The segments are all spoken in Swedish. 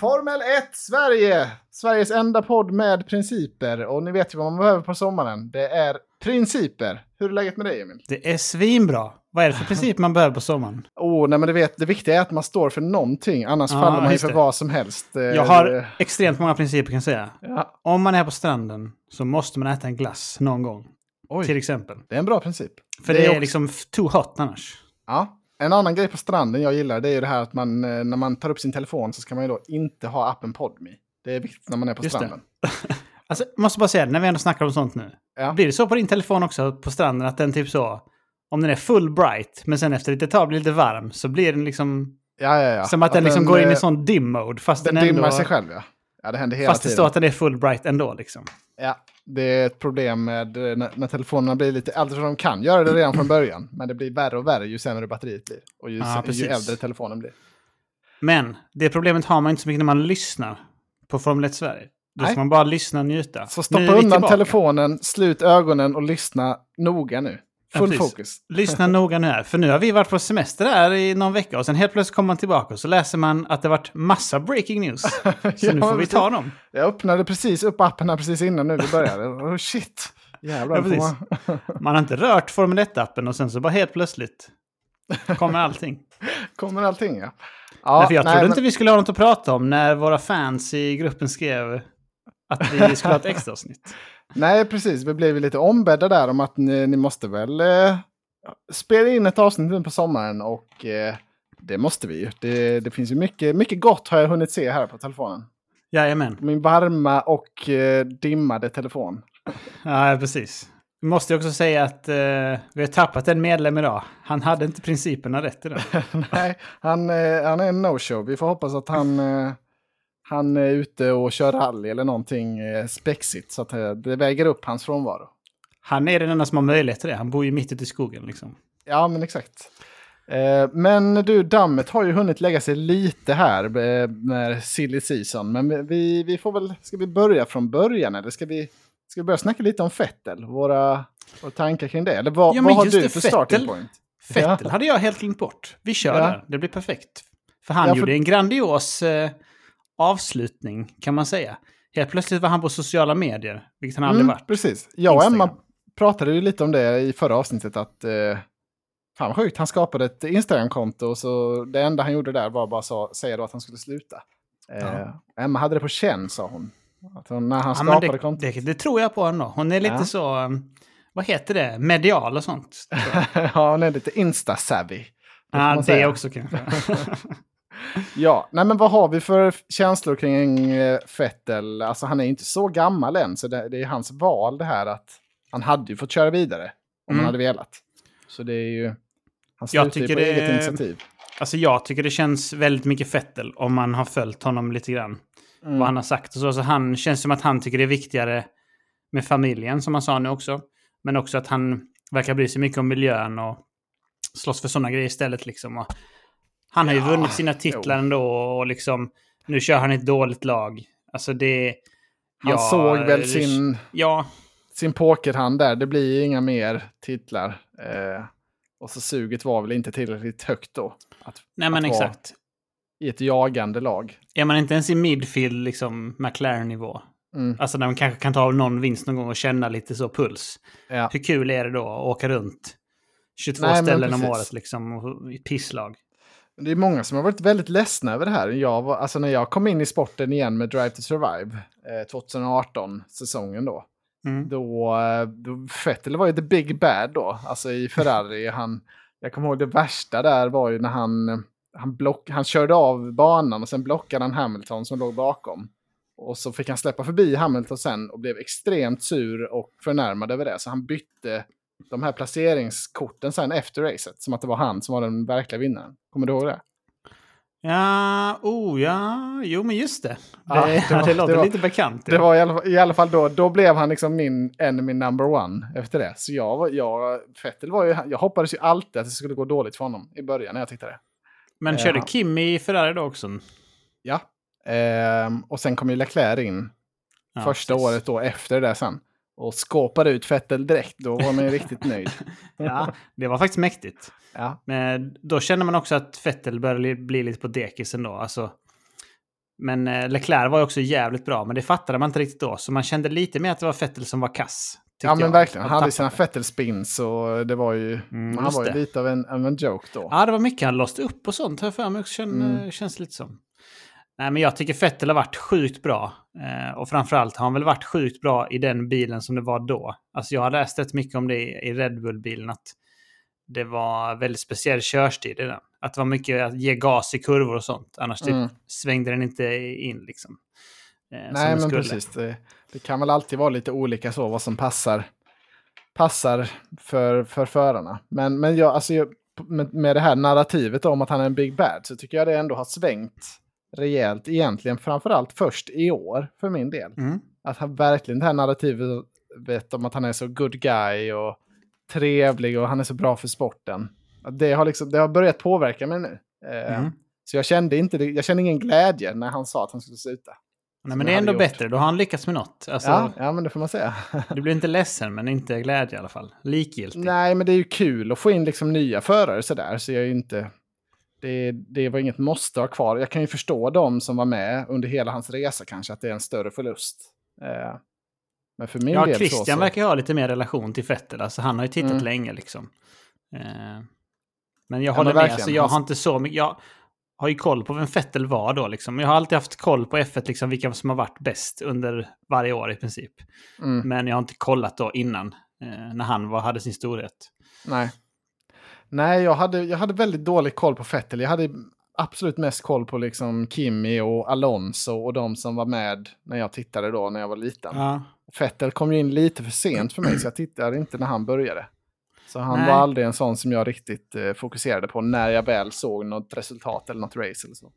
Formel 1 Sverige! Sveriges enda podd med principer. Och ni vet ju vad man behöver på sommaren. Det är principer. Hur är läget med dig Emil? Det är svinbra. Vad är det för princip man behöver på sommaren? Oh, nej men du vet, det viktiga är att man står för någonting. Annars Ja, faller man ju för det. vad som helst. Eh, Jag har extremt många principer kan jag säga. Ja. Om man är på stranden så måste man äta en glass någon gång. Oj, Till exempel. det är en bra princip. För det, är också- liksom too hot annars. Ja. En annan grej på stranden jag gillar det är ju det här att man eh, när man tar upp sin telefon så ska man ju då inte ha appen Podme. Det är viktigt när man är på Just det. stranden. Alltså, jag måste bara säga, när vi ändå snackar om sånt nu. Ja. Blir det så på din telefon också på stranden att den typ så... Om den är full bright, men sen efter lite tag blir lite varm, så blir den liksom... Ja, ja, ja. Som att den liksom går in i eh, sån dim mode. Fast Den, den, ändå... dimmar sig själv ja. Ja, det händer hela Fast det tiden. står att den är full bright ändå liksom. Ja, det är ett problem med eh, när, när telefonerna blir lite äldre. De kan göra det redan från början, men det blir värre och värre ju sämre batteriet blir. Och ju, Ja, ju äldre telefonen blir. Men det problemet har man inte så mycket när man lyssnar på Formel 1 Sverige. Då ska Nej. man bara lyssna och njuta. Så stoppa undan tillbaka. telefonen, slut ögonen och lyssna noga nu. Ja, Full precis. fokus. Lyssna noga nu här. För nu har vi varit på semester här i någon vecka och sen helt plötsligt kommer man tillbaka och så läser man att det varit massa breaking news. Så Ja, nu får vi ta dem. Jag öppnade precis upp appen här precis innan nu vi började. Oh shit! Jävlar. Ja, man... Man har inte rört Formel 1-appen och sen så bara helt plötsligt kommer allting. Kommer allting ja. ja Därför jag nej, trodde men- inte vi skulle ha något att prata om när våra fans i gruppen skrev att vi skulle ha ett extra avsnitt. Nej, precis. Vi blev lite ombedda där om att ni, ni måste väl eh, spela in ett avsnitt nu på sommaren och eh, det måste vi ju. Det, det finns ju mycket, mycket gott har jag hunnit se här på telefonen. Jajamän. Min varma och eh, dimmade telefon. Ja, precis. Vi måste ju också säga att eh, vi har tappat en medlem idag. Han hade inte principerna rätt idag. Nej, han, eh, han är en no-show. Vi får hoppas att han, eh, han är ute och kör rally eller någonting eh, spexigt så att eh, det väger upp hans frånvaro. Han är den enda som har möjlighet till det. Han bor ju mitt ute i skogen liksom. Ja, men exakt. Eh, men du, dammet har ju hunnit lägga sig lite här med silly season. Men vi, vi får väl, ska vi börja från början eller ska vi, ska vi börja snacka lite om Fettel? Våra, våra tankar kring det? Eller vad, Ja, vad har du för starting point? Fettel Ja. hade jag helt glömt bort. Vi kör Ja. där. Det blir perfekt. För han Ja, för- gjorde en grandios eh, avslutning kan man säga. Helt plötsligt var han på sociala medier, vilket han aldrig Mm, varit. Precis. Jag och Emma pratade ju lite om det i förra avsnittet att eh, fan vad sjukt, han skapade ett Instagram-konto och så det enda han gjorde där var bara så, säga då att han skulle sluta. Eh, Emma hade det på känn sa hon. Att hon när han Ja, skapade det, kontot. det, det tror jag på ändå. Hon är lite Ja. så, eh, vad heter det, medial och sånt. ja, hon är lite insta-savvy. Ja, det också kanske. Ja, nej men vad har vi för känslor kring eh, Fettel? Alltså han är inte så gammal än, så det, det är hans val det här att han hade ju fått köra vidare om Mm. han hade velat. Så det är ju... Han Jag tycker på det eget initiativ. Alltså jag tycker det känns väldigt mycket Fettel om man har följt honom lite grann. Mm. Vad han har sagt och så. så han känns som att han tycker det är viktigare med familjen, som han sa nu också. Men också att han verkar bry sig mycket om miljön och slåss för sådana grejer istället liksom. Och han har ju Ja, vunnit sina titlar jo. ändå och liksom nu kör han ett dåligt lag. Alltså det... Han ja, såg väl det- sin, Ja, sin pokerhand där. Det blir inga mer titlar. Eh, och så suget var väl inte tillräckligt högt då. Att, nej men exakt. I ett jagande lag. Är man inte ens i midfield, liksom McLaren-nivå? Mm. Alltså när man kanske kan ta någon vinst någon gång och känna lite så puls. Ja. Hur kul är det då att åka runt 22 Nej, ställen om året liksom och i pisslag? Det är många som har varit väldigt ledsna över det här. Jag var, alltså när jag kom in i sporten igen med Drive to Survive, eh, 2018-säsongen då, Mm. då, eh, då Vettel var ju the big bad då, alltså i Ferrari. han, jag kommer ihåg det värsta där var ju när han, han, block, han körde av banan och sen blockade han Hamilton som låg bakom. Och så fick han släppa förbi Hamilton sen och blev extremt sur och förnärmad över det. Så han bytte de här placeringskorten sen efter racet, som att det var han som var den verkliga vinnaren. Kommer du ihåg det? Ja, oh ja, jo men just det. Det, Ja, det det, var- låter det var- lite bekant. Det var i alla, fall- i alla fall då, då blev han liksom min enemy number one efter det. Så jag, var- jag, Vettel var ju, jag hoppades ju alltid att det skulle gå dåligt för honom i början när jag tittade. men körde Ja. Kim i Ferrari då också? Ja. Ehm, och sen kom ju Leclerc in Ja, första precis. året då efter det där sen. Och skåpade ut Vettel direkt, då var man ju riktigt nöjd. Ja, det var faktiskt mäktigt. Ja. Men då känner man också att Vettel börjar li- bli lite på dekisen då. Alltså, Men eh, Leclerc var ju också jävligt bra, men det fattade man inte riktigt då. Så man kände lite mer att det var Vettel som var kass. Ja men jag. verkligen. Han hade sina Vettel-spins och det var ju... Mm, han var ju det. lite av en, av en joke då. Ja, det var mycket han låste upp och sånt har jag för mig. Känn, Mm. Känns lite som. Nej, men jag tycker Vettel har varit sjukt bra. Eh, och framförallt har han väl varit sjukt bra i den bilen som det var då. Alltså jag har läst rätt mycket om det i Red Bull-bilen. Att det var väldigt speciell körstil i den. Att det var mycket att ge gas i kurvor och sånt. Annars typ Mm. svängde den inte in liksom. Eh, Nej men skulle. precis. Det, det kan väl alltid vara lite olika så vad som passar, passar för, för förarna. Men, men jag, alltså, jag, med, med det här narrativet om att han är en big bad så tycker jag det ändå har svängt rejält egentligen. Framförallt först i år för min del. Mm. Att han verkligen det här narrativet om att han är så good guy och trevlig och han är så bra för sporten. Det har, liksom, det har börjat påverka mig nu. Eh, Mm. Så jag kände, inte, jag kände ingen glädje när han sa att han skulle sluta. Nej, men det är ändå gjort. bättre. Då har han lyckats med något. Alltså, Ja, ja, men det får man säga. Du blir inte ledsen, men inte glädje i alla fall. Likgiltig. Nej, men det är ju kul att få in liksom nya förare sådär. Så jag är ju inte... Det, det var inget måste ha kvar. Jag kan ju förstå de som var med under hela hans resa kanske, att det är en större förlust. Eh, men för min Ja, del Christian så... så verkar ha lite mer relation till Vettel. Alltså, han har ju tittat Mm. länge liksom. Eh, men jag Ja, håller men med. Alltså, jag har inte så mycket... Jag har ju koll på vem Vettel var då. Liksom. Jag har alltid haft koll på F1, liksom, vilka som har varit bäst under varje år i princip. mm, Men jag har inte kollat då innan, eh, när han var, hade sin storhet. nej. Nej, jag hade, jag hade väldigt dålig koll på Vettel. Jag hade absolut mest koll på liksom Kimi och Alonso och de som var med när jag tittade då, när jag var liten. Ja. Vettel kom ju in lite för sent för mig, så jag tittade inte när han började. Så han Nej. var aldrig en sån som jag riktigt eh, fokuserade på när jag väl såg något resultat eller något race eller så.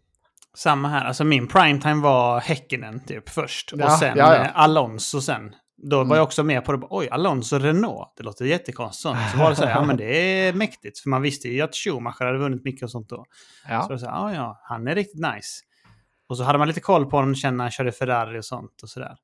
Samma här. Alltså min primetime var Häckenen typ först. Ja, och sen ja, ja. eh, Alonso sen. Då var Mm. jag också med på det. Oj, Alonso Renault. Det låter jättekonstigt. Så var det så här, ja men det är mäktigt. För man visste ju att Schumacher hade vunnit mycket och sånt då. Så Ja. var det så här, ja ja, han är riktigt nice. Och så hade man lite koll på honom, när han körde Ferrari och sånt och sådär.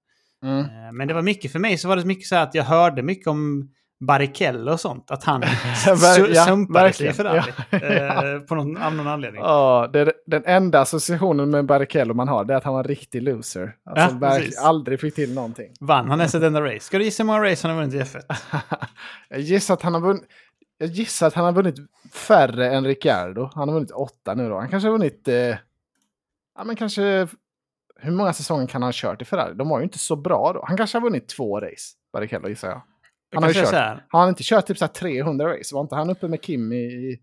Mm. Eh, Men det var mycket för mig så var det mycket så här att jag hörde mycket om Barrichello och sånt. Att han ja, sumpade sig i verkligen. Ferrari. eh, På någon, av någon anledning. Ja, det den enda associationen med Barrichello man har, det är att han var en riktig loser. Alltså Ja, aldrig fick till någonting. Vann han ens ett enda race? Ska du gissa hur många race han har vunnit i F1? jag, gissar att han har vunnit, jag gissar att han har vunnit färre än Ricciardo. Han har vunnit åtta nu då. Han kanske har vunnit... Eh, ja, men kanske... Hur många säsonger kan han ha kört i Ferrari? De var ju inte så bra då. Han kanske har vunnit två race, Barrichello gissar jag. Han har ju kört. här, Har han inte kört typ så här 300 race? Var inte han uppe med Kim i, i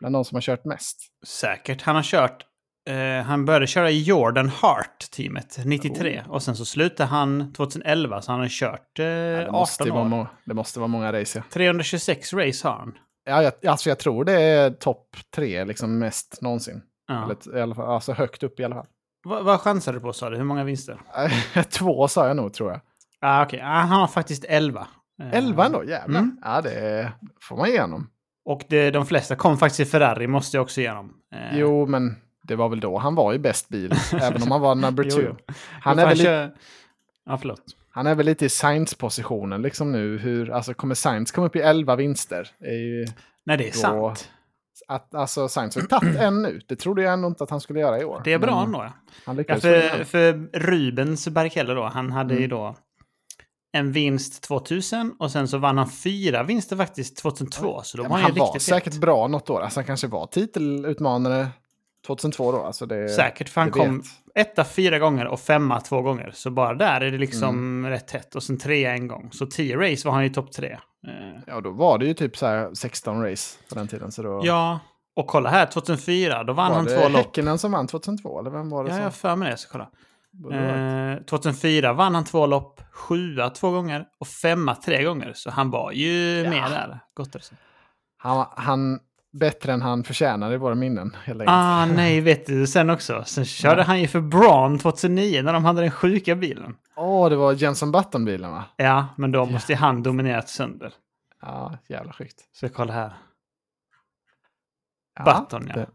bland de som har kört mest? säkert. Han har kört... Eh, han började köra i Jordan Hart-teamet 93. Och sen så slutade han 2011, så han har kört eh, Ja, det, måste 18 ju vara år. må- det måste vara många race, ja. 326 race har han. ja jag, alltså jag tror det är topp tre liksom mest någonsin. Ja. Eller i alla fall, alltså högt upp i alla fall. Vad, vad chansar du på sa du? Hur många vinster? Två sa jag nog tror jag. Ah, Okej, ah, han har faktiskt 11. Eh, Elva ändå, jävlar. Mm. Ja, det får man igenom. Och det, de flesta kom faktiskt i Ferrari, måste jag också igenom. Eh, Jo, men det var väl då han var i bäst bil, även om han var number Jo, two. jo. Han, Men är väl kör- Ja, förlåt. han är väl lite i Sainz-positionen liksom nu. Hur, alltså, kommer Sainz komma upp i elva vinster? Är ju, Nej, det är Då- sant. att, alltså, Sainz har ju tagit en nu. Det trodde jag ändå inte att han skulle göra i år. Det är bra ändå. Ja. Han för, för Rubens Barrichello då, han hade ju Mm. då en vinst 2000 och sen så vann han fyra vinster faktiskt 2002. Så då Ja, var han han ju var riktigt säkert het. bra något år. Alltså, han kanske var titelutmanare 2002 då. Alltså det, Säkert, för han det kom vet. etta fyra gånger och femma två gånger. Så bara där är det liksom Mm. rätt tätt. Och sen trea en gång. Så tio race var han ju topp tre. Eh, Ja, då var det ju typ så här 16 race på den tiden. Så då Ja, och kolla här, 2004, då vann var han det två lopp. Häckenen som vann 2002? Eller vem var det Ja, som? jag för mig det, så kolla. Borde det varit? Eh, 2004 vann han två lopp, sjua två gånger och femma tre gånger. Så han var ju Ja. med där. Gott det. han, han bättre än han förtjänar i våra minnen. Helt enkelt. Ah, nej, vet du sen också. Sen körde Nej. han ju för Braun 2009 när de hade den sjuka bilen. Åh, det var Jenson Button-bilen va? Ja, men då måste ju han dominerat sönder. Ja, jävla sjukt. Så jag kollar här. Ja, Button, ja. det-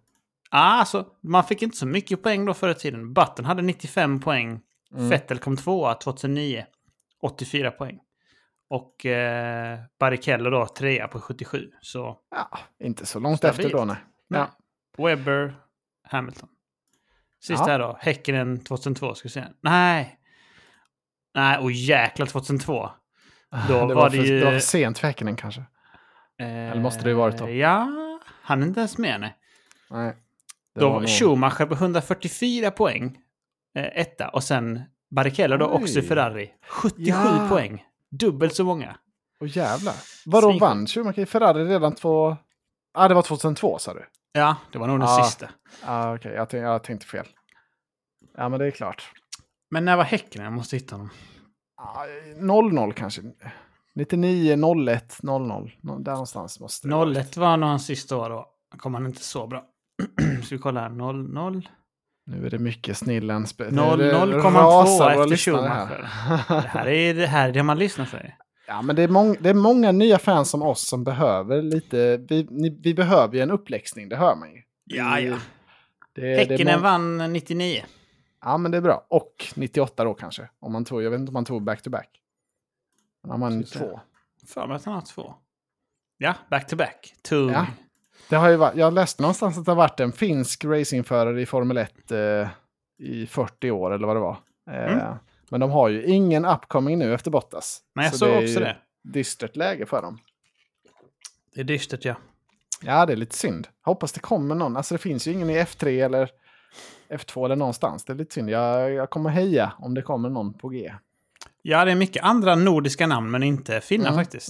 alltså, man fick inte så mycket poäng då förr i tiden. Button hade 95 poäng. Mm. Vettel kom tvåa 2009. 84 poäng. Och eh, Barrichello då trea på 77. Så Ja, inte så långt Stabilt. efter då nej. Ja. Webber, Hamilton. Sista Ja. här då. Häcken 2002, ska vi se. Nej. Nej, och jäklar 2002. Då det, var var det för, ju- det var för sent för Häkkinen kanske. Eller måste det ju varit då? Eh, Ja, han är inte ens med nej. Nej. Då var Schumacher på 144 poäng. Eh, etta. Och sen Barrichello då också i. Ferrari. 77 Ja. poäng. Dubbelt så många. Åh jävlar. Vadå Svinsjukt. vann Schumacher i Ferrari redan två... Ja, ah, det var 2002 sa du? Ja, det var nog den Ja. sista. Ja, ah, okej. Jag, tänk, jag tänkte fel. Ja, men det är klart. Men när var Häcken? Jag måste hitta honom. Ah, 0-0 kanske. 99, 01, 00. Nå- Där någonstans måste det vara. 01 var nog hans sista år. Då kom han inte så bra. Ska vi kolla här. 00. Nu är det mycket snillen. Spe- 0-0 det kom han rasar tvåa våra efter lyssnare Schumacher. Det här är det, här är det man lyssnar för. Ja, men det är, mång- det är många nya fans som oss som behöver lite... Vi, ni, vi behöver ju en uppläxning, det hör man ju. Ja, ja. Häckenen vann 99. Ja, men det är bra. Och 98 då kanske. Om man tror, jag vet inte om man tog back-to-back. Men han vann två. För mig att han har två. Ja, back to back. Tung. Ja. Det har ju varit, jag läste någonstans att det har varit en finsk racingförare i Formel 1 eh, i 40 år eller vad det var. Eh, Mm. Men de har ju ingen upcoming nu efter Bottas. Men jag Så såg också det. Dystert läge för dem. Det är dystert ja. Ja, det är lite synd. Hoppas det kommer någon. Alltså det finns ju ingen i F3 eller F2 eller någonstans. Det är lite synd. Jag, jag kommer heja om det kommer någon på G. Ja, det är mycket andra nordiska namn men inte finnar Mm, faktiskt.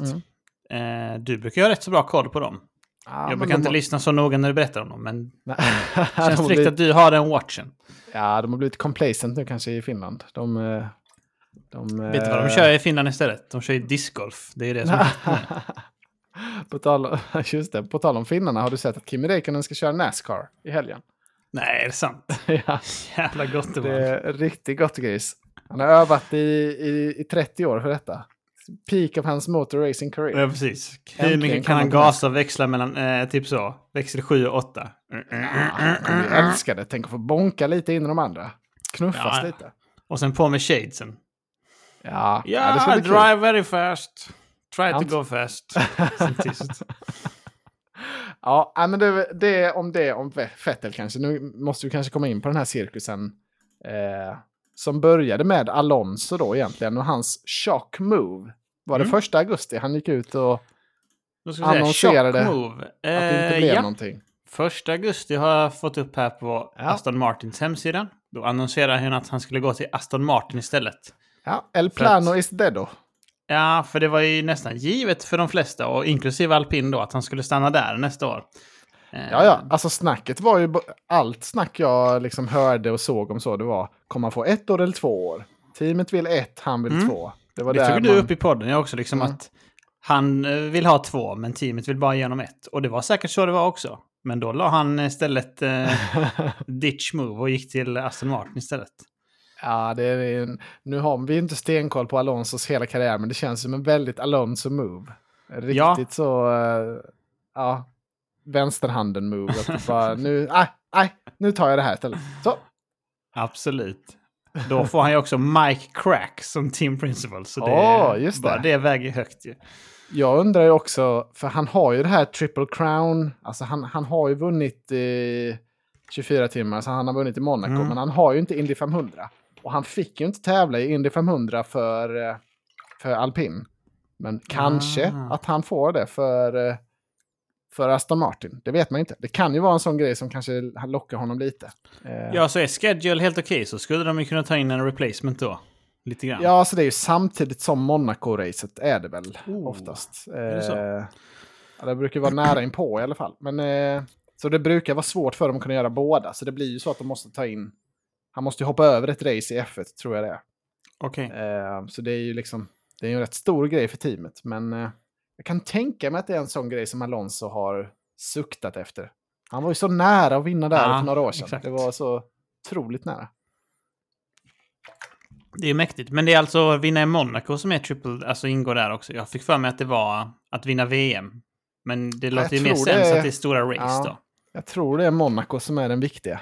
mm. Eh, du brukar ju ha rätt så bra koll på dem. Ja, jag brukar inte har- lyssna så noga när du berättar om dem, men det de, känns tryggt blivit, att du har den watchen. ja, de har blivit complacent nu kanske i Finland. De... eh, de Vet du vad de kör i Finland istället? De kör ju discgolf. Det är det som på, tal, just det, på tal om finnarna, har du sett att Kimi Räikkönen ska köra Nascar i helgen? Nej, är det sant? ja, Jävla gott det det var. är riktigt gott gris. Han har övat i, i, i 30 år för detta. Peak of hans motor racing career. Ja, precis. Hur Äntligen mycket kan han gasa och växla mellan, eh, typ så, växel 7 och 8? Han kommer ju älska det. Tänk att få bonka lite in i de andra. Knuffas Ja, ja. lite. Och sen på med shadesen. Ja, Ja, det ska bli kul. drive very fast. Try to Ant- go fast. Ja, nej, men det, det om det om Fettel kanske. Nu måste vi kanske komma in på den här cirkusen. Eh, som började med Alonso då egentligen och hans shock move. Var det Mm. första augusti han gick ut och Annonserade att det inte Eh, blev ja. någonting? Första augusti har jag fått upp här på Ja. Aston Martins hemsida. Då annonserade han att han skulle gå till Aston Martin istället. Ja, El För att- Plano is dead då. Ja, för det var ju nästan givet för de flesta, och inklusive alpin då, att han skulle stanna där nästa år. Eh, Ja, ja, alltså snacket var ju... Allt snack jag liksom hörde och såg om så, det var kommer han få ett år eller två år? Teamet vill ett, han vill Mm. två. Det var Det tog du man- upp i podden jag också, liksom Mm. att han eh, vill ha två, men teamet vill bara ge honom ett. Och det var säkert så det var också. Men då la han istället eh, ditch move och gick till Aston Martin istället. Ja, det är en, nu har vi inte stenkoll på Alonsos hela karriär, men det känns som en väldigt Alonso-move. Riktigt Ja. så, eh, ja, vänsterhanden-move. Att bara, nu, aj, aj, nu tar jag det här istället. Så, Absolut. Då får han ju också Mike Crack som team principal. Så det, Åh, just bara det. det väger högt ju. jag undrar ju också, för han har ju det här triple crown, alltså han, han har ju vunnit i 24 timmar, så han har vunnit i Monaco, Mm. men han har ju inte Indy 500. Och han fick ju inte tävla i Indy 500 för, eh, för alpin. Men kanske Ah. att han får det för, eh, för Aston Martin. Det vet man inte. Det kan ju vara en sån grej som kanske lockar honom lite. Eh, Ja, så är schedule helt okej så skulle de ju kunna ta in en replacement då. Lite grann. Ja, så det är ju samtidigt som Monaco-racet är det väl Oh, oftast. det så? Eh, ja, det brukar vara nära inpå i alla fall. Men, eh, så det brukar vara svårt för dem att kunna göra båda. Så det blir ju så att de måste ta in... Han måste ju hoppa över ett race i F1, tror jag det är. Okej. Eh, så det är ju liksom... Det är ju en rätt stor grej för teamet. Men jag kan tänka mig att det är en sån grej som Alonso har suktat efter. Han var ju så nära att vinna där Ja, för några år sedan. exakt. Det var så otroligt nära. Det är mäktigt. Men det är alltså vinna i Monaco som är triple, alltså ingår där också. Jag fick för mig att det var att vinna VM. Men det låter ju mer är- att det är stora race Ja. då. Jag tror det är Monaco som är den viktiga.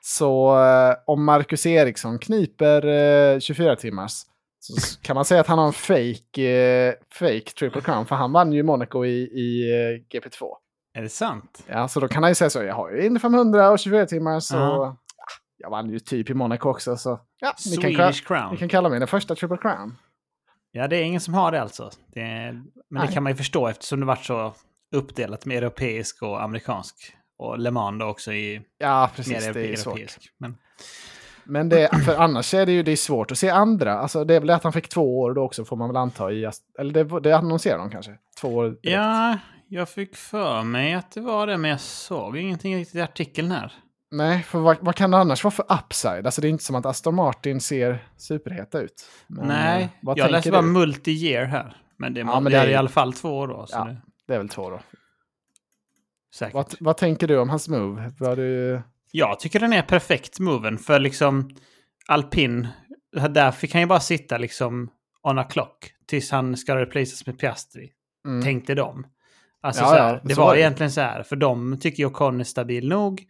Så eh, om Marcus Eriksson kniper eh, 24 timmars så kan man säga att han har en fake, eh, fake triple crown. För han vann ju Monaco i, i eh, GP2. Är det sant? Ja, så då kan han ju säga så. Jag har ju Indy 500 och 24 timmar så Ja. ah, jag vann ju typ i Monaco också. Så ja, ni kan, Crown. ni kan kalla mig den första Triple Crown. Ja, det är ingen som har det alltså. Det är, men Nej. det kan man ju förstå eftersom det varit så uppdelat med europeisk och amerikansk. Och Le Mans då också i Ja, mer precis. Det är svårt. europeisk. Men, Men det, för annars är det ju det är svårt att se andra. Alltså det är väl att han fick två år då också får man väl anta i... Eller det, det annonserar de kanske? Två år direkt. ja, jag fick för mig att det var det, men jag såg ingenting riktigt i artikeln här. Nej, för vad, vad kan det annars vara för upside? Alltså det är inte som att Aston Martin ser superheta ut. Men, eh, Nej, vad jag läste bara multi-year här. Men det, Ja, men det är i alla fall två år då. Så Ja. det, Det är väl två då. säkert. Vad, vad tänker du om hans move? Var du... Jag tycker den är perfekt moven för liksom alpin. Där fick han ju bara sitta liksom on a clock tills han ska replaceas med Piastri. Mm. Tänkte de. Alltså Ja, så ja, här, det så var det. egentligen så här, för de tycker ju Ocon är stabil nog.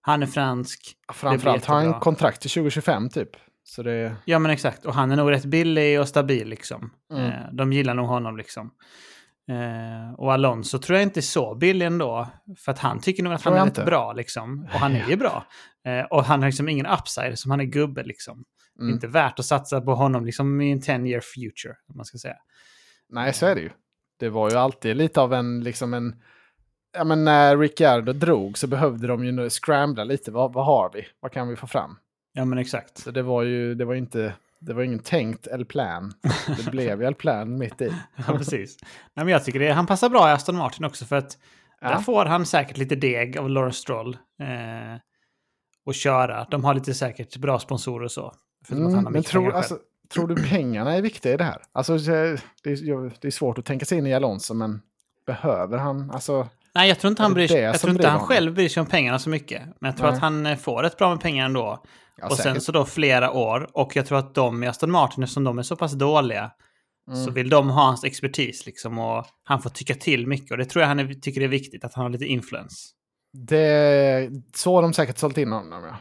Han är fransk. Framförallt har han kontrakt till 2025 typ. Så det... Ja men exakt, och han är nog rätt billig och stabil liksom. Mm. Eh, de gillar nog honom liksom. Eh, och Alonso tror jag inte är så billig ändå. För att han tycker nog att Tror han är rätt inte. bra liksom. Och han är ju bra. Eh, och han har liksom ingen upside som han är gubbe liksom. Mm. Inte värt att satsa på honom liksom i en 10 year future. Om man ska säga. Nej, så är det ju. Det var ju alltid lite av en, liksom en... Ja, men när Ricciardo drog så behövde de ju scrambla lite. Vad, vad har vi? Vad kan vi få fram? Ja men exakt. Så det var ju, det var ju inte... Det var ingen tänkt eller plan. Det blev el plan mitt i. Ja, precis. Nej, men jag tycker det, han passar bra i Aston Martin också för att där Ja. får han säkert lite deg av Lawrence Stroll. Eh, och köra. De har lite säkert bra sponsorer och så. Mm, men tror, alltså, tror du pengarna är viktiga i det här? Alltså, det, är, det är svårt att tänka sig in i Alonso, men behöver han? Alltså, Nej, jag tror inte han, bryr jag tror inte han själv bryr sig om pengarna så mycket. Men jag tror Nej. att han eh, får rätt bra med pengar ändå. Ja, och sen säkert. så då flera år. Och jag tror att de i Aston Martin, eftersom de är så pass dåliga, Mm. så vill de ha hans expertis liksom. Och han får tycka till mycket. Och det tror jag han är, tycker är viktigt, att han har lite influens. Det, så har de säkert sålt in honom, ja.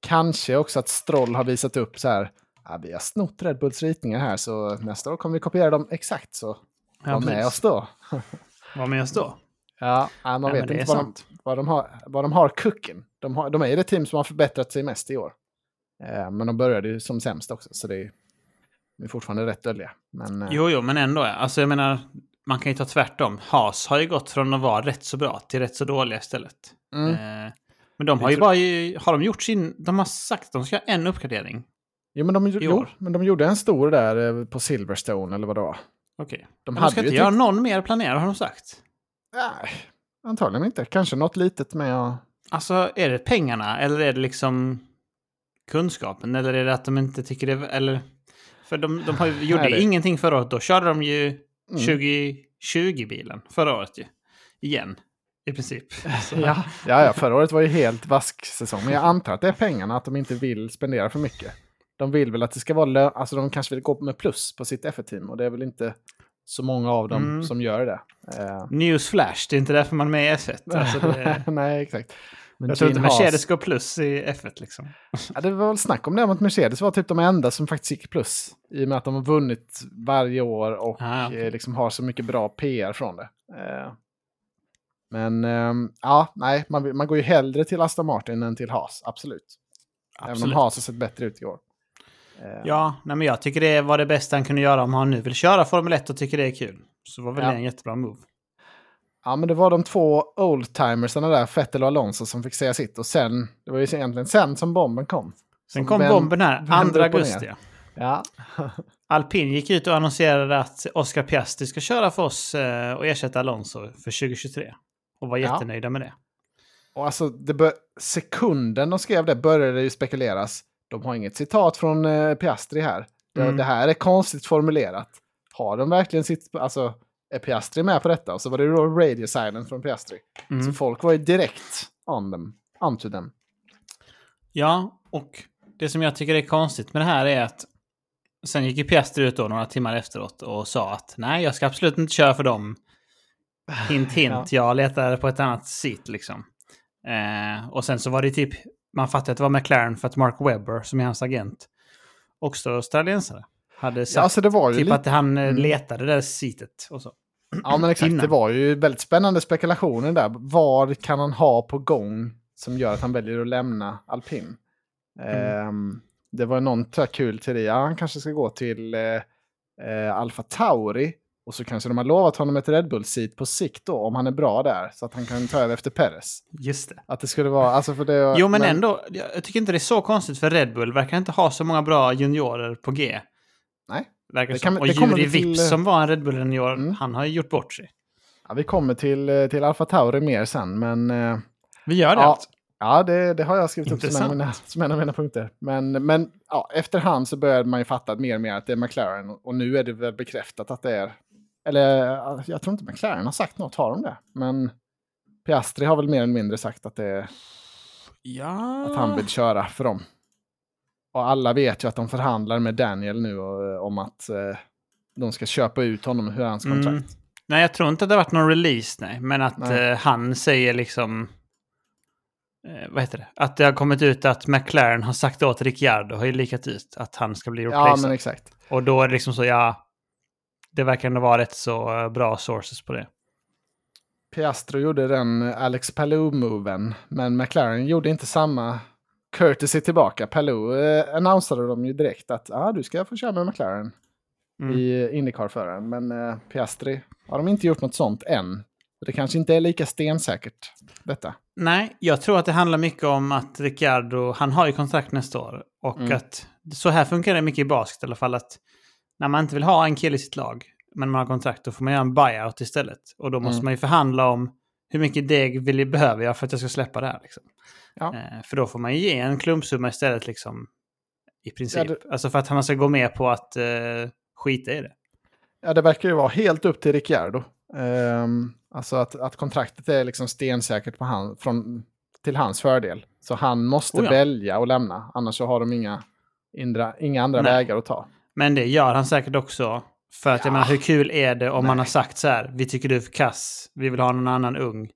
Kanske också att Stroll har visat upp så här, ja, vi har snott Red Bulls ritningar här, så nästa år kommer vi kopiera dem exakt så. Ja, Var med oss då. Vad med oss då? Ja, nej, man men vet inte vad de, vad, de har, vad de har kucken. De, har, de är det team som har förbättrat sig mest i år. Eh, men de började ju som sämst också, så det är, de är fortfarande rätt dölja. Men, eh, Jo, jo, men ändå. Alltså jag menar, man kan ju ta tvärtom. Haas har ju gått från att vara rätt så bra till rätt så dåliga istället. mm, Eh, men de har ju bara har de gjort sin, de har sagt att de ska ha en uppgradering. jo, men de, jo, men de gjorde en stor där på Silverstone, eller vad det var. Okej. De De, ska inte göra någon mer planerad har de sagt. Nej, antagligen inte. Kanske något litet med att... Alltså, är det pengarna eller är det liksom kunskapen? Eller är det att de inte tycker det... Eller... För de, de har gjorde det- ingenting förra året. Då körde de ju Mm. 2020-bilen förra året ju. Igen, i princip. Så, Ja, ja, ja, förra året var ju helt vask säsong. Men jag antar att det är pengarna, att de inte vill spendera för mycket. De vill väl att det ska vara lön... Alltså de kanske vill gå med plus på sitt F1-team. Och det är väl inte så många av dem Mm. som gör det. Eh, News flash, det är inte därför man är med i F1. Alltså det, Nej, exakt. Men jag tror inte Haas- Mercedes går plus i F1 liksom. Ja, det var väl snack om det, om att Mercedes var typ de enda som faktiskt gick plus. I och med att de har vunnit varje år och Ah, okej. eh, liksom har så mycket bra PR från det. Eh, men ehm, ja, nej, man, man går ju hellre till Aston Martin än till Haas, absolut. Även Absolut. om Haas har sett bättre ut i år. Eh, Ja, nej, men jag tycker det var det bästa han kunde göra om han nu vill köra Formel 1 och tycker det är kul. Så var väl Ja. en jättebra move. Ja, men det var de två oldtimersarna där, Vettel och Alonso, som fick säga sitt. Och sen, det var ju egentligen sen som bomben kom. Sen Som kom vän- bomben här, vände 2 upp och augusti. Ja. Ja, Alpin gick ut och annonserade att Oscar Piastri ska köra för oss eh, och ersätta Alonso för 2023. Och var Ja. jättenöjda med det. och alltså det bör, sekunden de skrev det började det ju spekuleras. De har inget citat från eh, Piastri här. Det, Mm. det här är konstigt formulerat. Har de verkligen sitt, alltså är Piastri med på detta? Och så var det då radio silent från Piastri. Mm. Så folk var ju direkt on them, onto them. Ja, och det som jag tycker är konstigt med det här är att sen gick ju Piastri ut då några timmar efteråt och sa att nej, jag ska absolut inte köra för dem. Hint, hint, jag letar på ett annat sit liksom. Eh, och sen så var det typ, man fattade att det var McLaren för att Mark Webber, som är hans agent, också australiensare, hade sagt Ja, alltså det var ju typ lite... att han eh, Mm. letade det där sitet och så. Ja, men exakt. innan. Det var ju väldigt spännande spekulationer där. Vad kan han ha på gång som gör att han väljer att lämna alpin? Ehm, det var någon kul teori. Ja, han kanske ska gå till eh, eh, Alfa Tauri. Och så kanske de har lovat honom ett Red Bull-seat på sikt då, om han är bra där. Så att han kan ta över efter Perez. Just det. Att det skulle vara, alltså för det... Jo, men, ändå. Jag jag tycker inte det är så konstigt för Red Bull verkar inte ha så många bra juniorer på G. Nej. Verkar Det som. kan- Och det Juri till- Vips som var en Red Bull-junior, Mm. han har ju gjort bort sig. Ja, vi kommer till, eh, till Alfa Tauri mer sen, men... Eh, Vi gör det Ja. alltså. Ja, det, det har jag skrivit upp som en, av Intressant. mina, som en av mina punkter. Men, men ja, efterhand så började man ju fatta mer och mer att det är McLaren. Och nu är det väl bekräftat att det är... Eller ja, jag tror inte McLaren har sagt något, har de det? Men Piastri har väl mer eller mindre sagt att, det är, Ja. att han vill köra för dem. Och alla vet ju att de förhandlar med Daniel nu och, eh, om att eh, de ska köpa ut honom ur hans kontrakt. Mm. Nej, jag tror inte att det har varit någon release, nej. Men att Nej. eh, han säger liksom... Eh, vad heter det? Att det har kommit ut att McLaren har sagt åt Ricciardo, har ju likat ut, att han ska bli Ja, replacead. men exakt. Och då är det liksom så, ja... Det verkar ändå vara rätt så eh, bra sources på det. Piastro gjorde den Alex Palou-moven, men McLaren gjorde inte samma courtesy tillbaka. Palou eh, annonsade de ju direkt att ah, du ska få köra med McLaren Mm. i Indycar-föraren. Men eh, Piastri har de inte gjort något sånt än. Det kanske inte är lika stensäkert detta. Nej, jag tror att det handlar mycket om att Ricciardo, han har ju kontrakt nästa år. Och Mm. att så här funkar det mycket i basket i alla fall. Att när man inte vill ha en kille i sitt lag, men man har kontrakt, då får man göra en buyout istället. Och då måste Mm. man ju förhandla om hur mycket deg vill jag, behöver jag för att jag ska släppa det här. Liksom. Ja. Eh, för då får man ju ge en klumpsumma istället, liksom, i princip. Ja, Alltså för att han ska gå med på att eh, skita i det. Ja, det verkar ju vara helt upp till Ricciardo. Ehm, alltså att, att kontraktet är liksom stensäkert på han, från, till hans fördel. Så han måste Oh ja. välja att lämna, annars så har de inga, indra, inga andra Nej. vägar att ta. Men det gör han säkert också. För att jag Ja. menar, hur kul är det om man Nej. har sagt så här, vi tycker du är för kass, vi vill ha någon annan ung.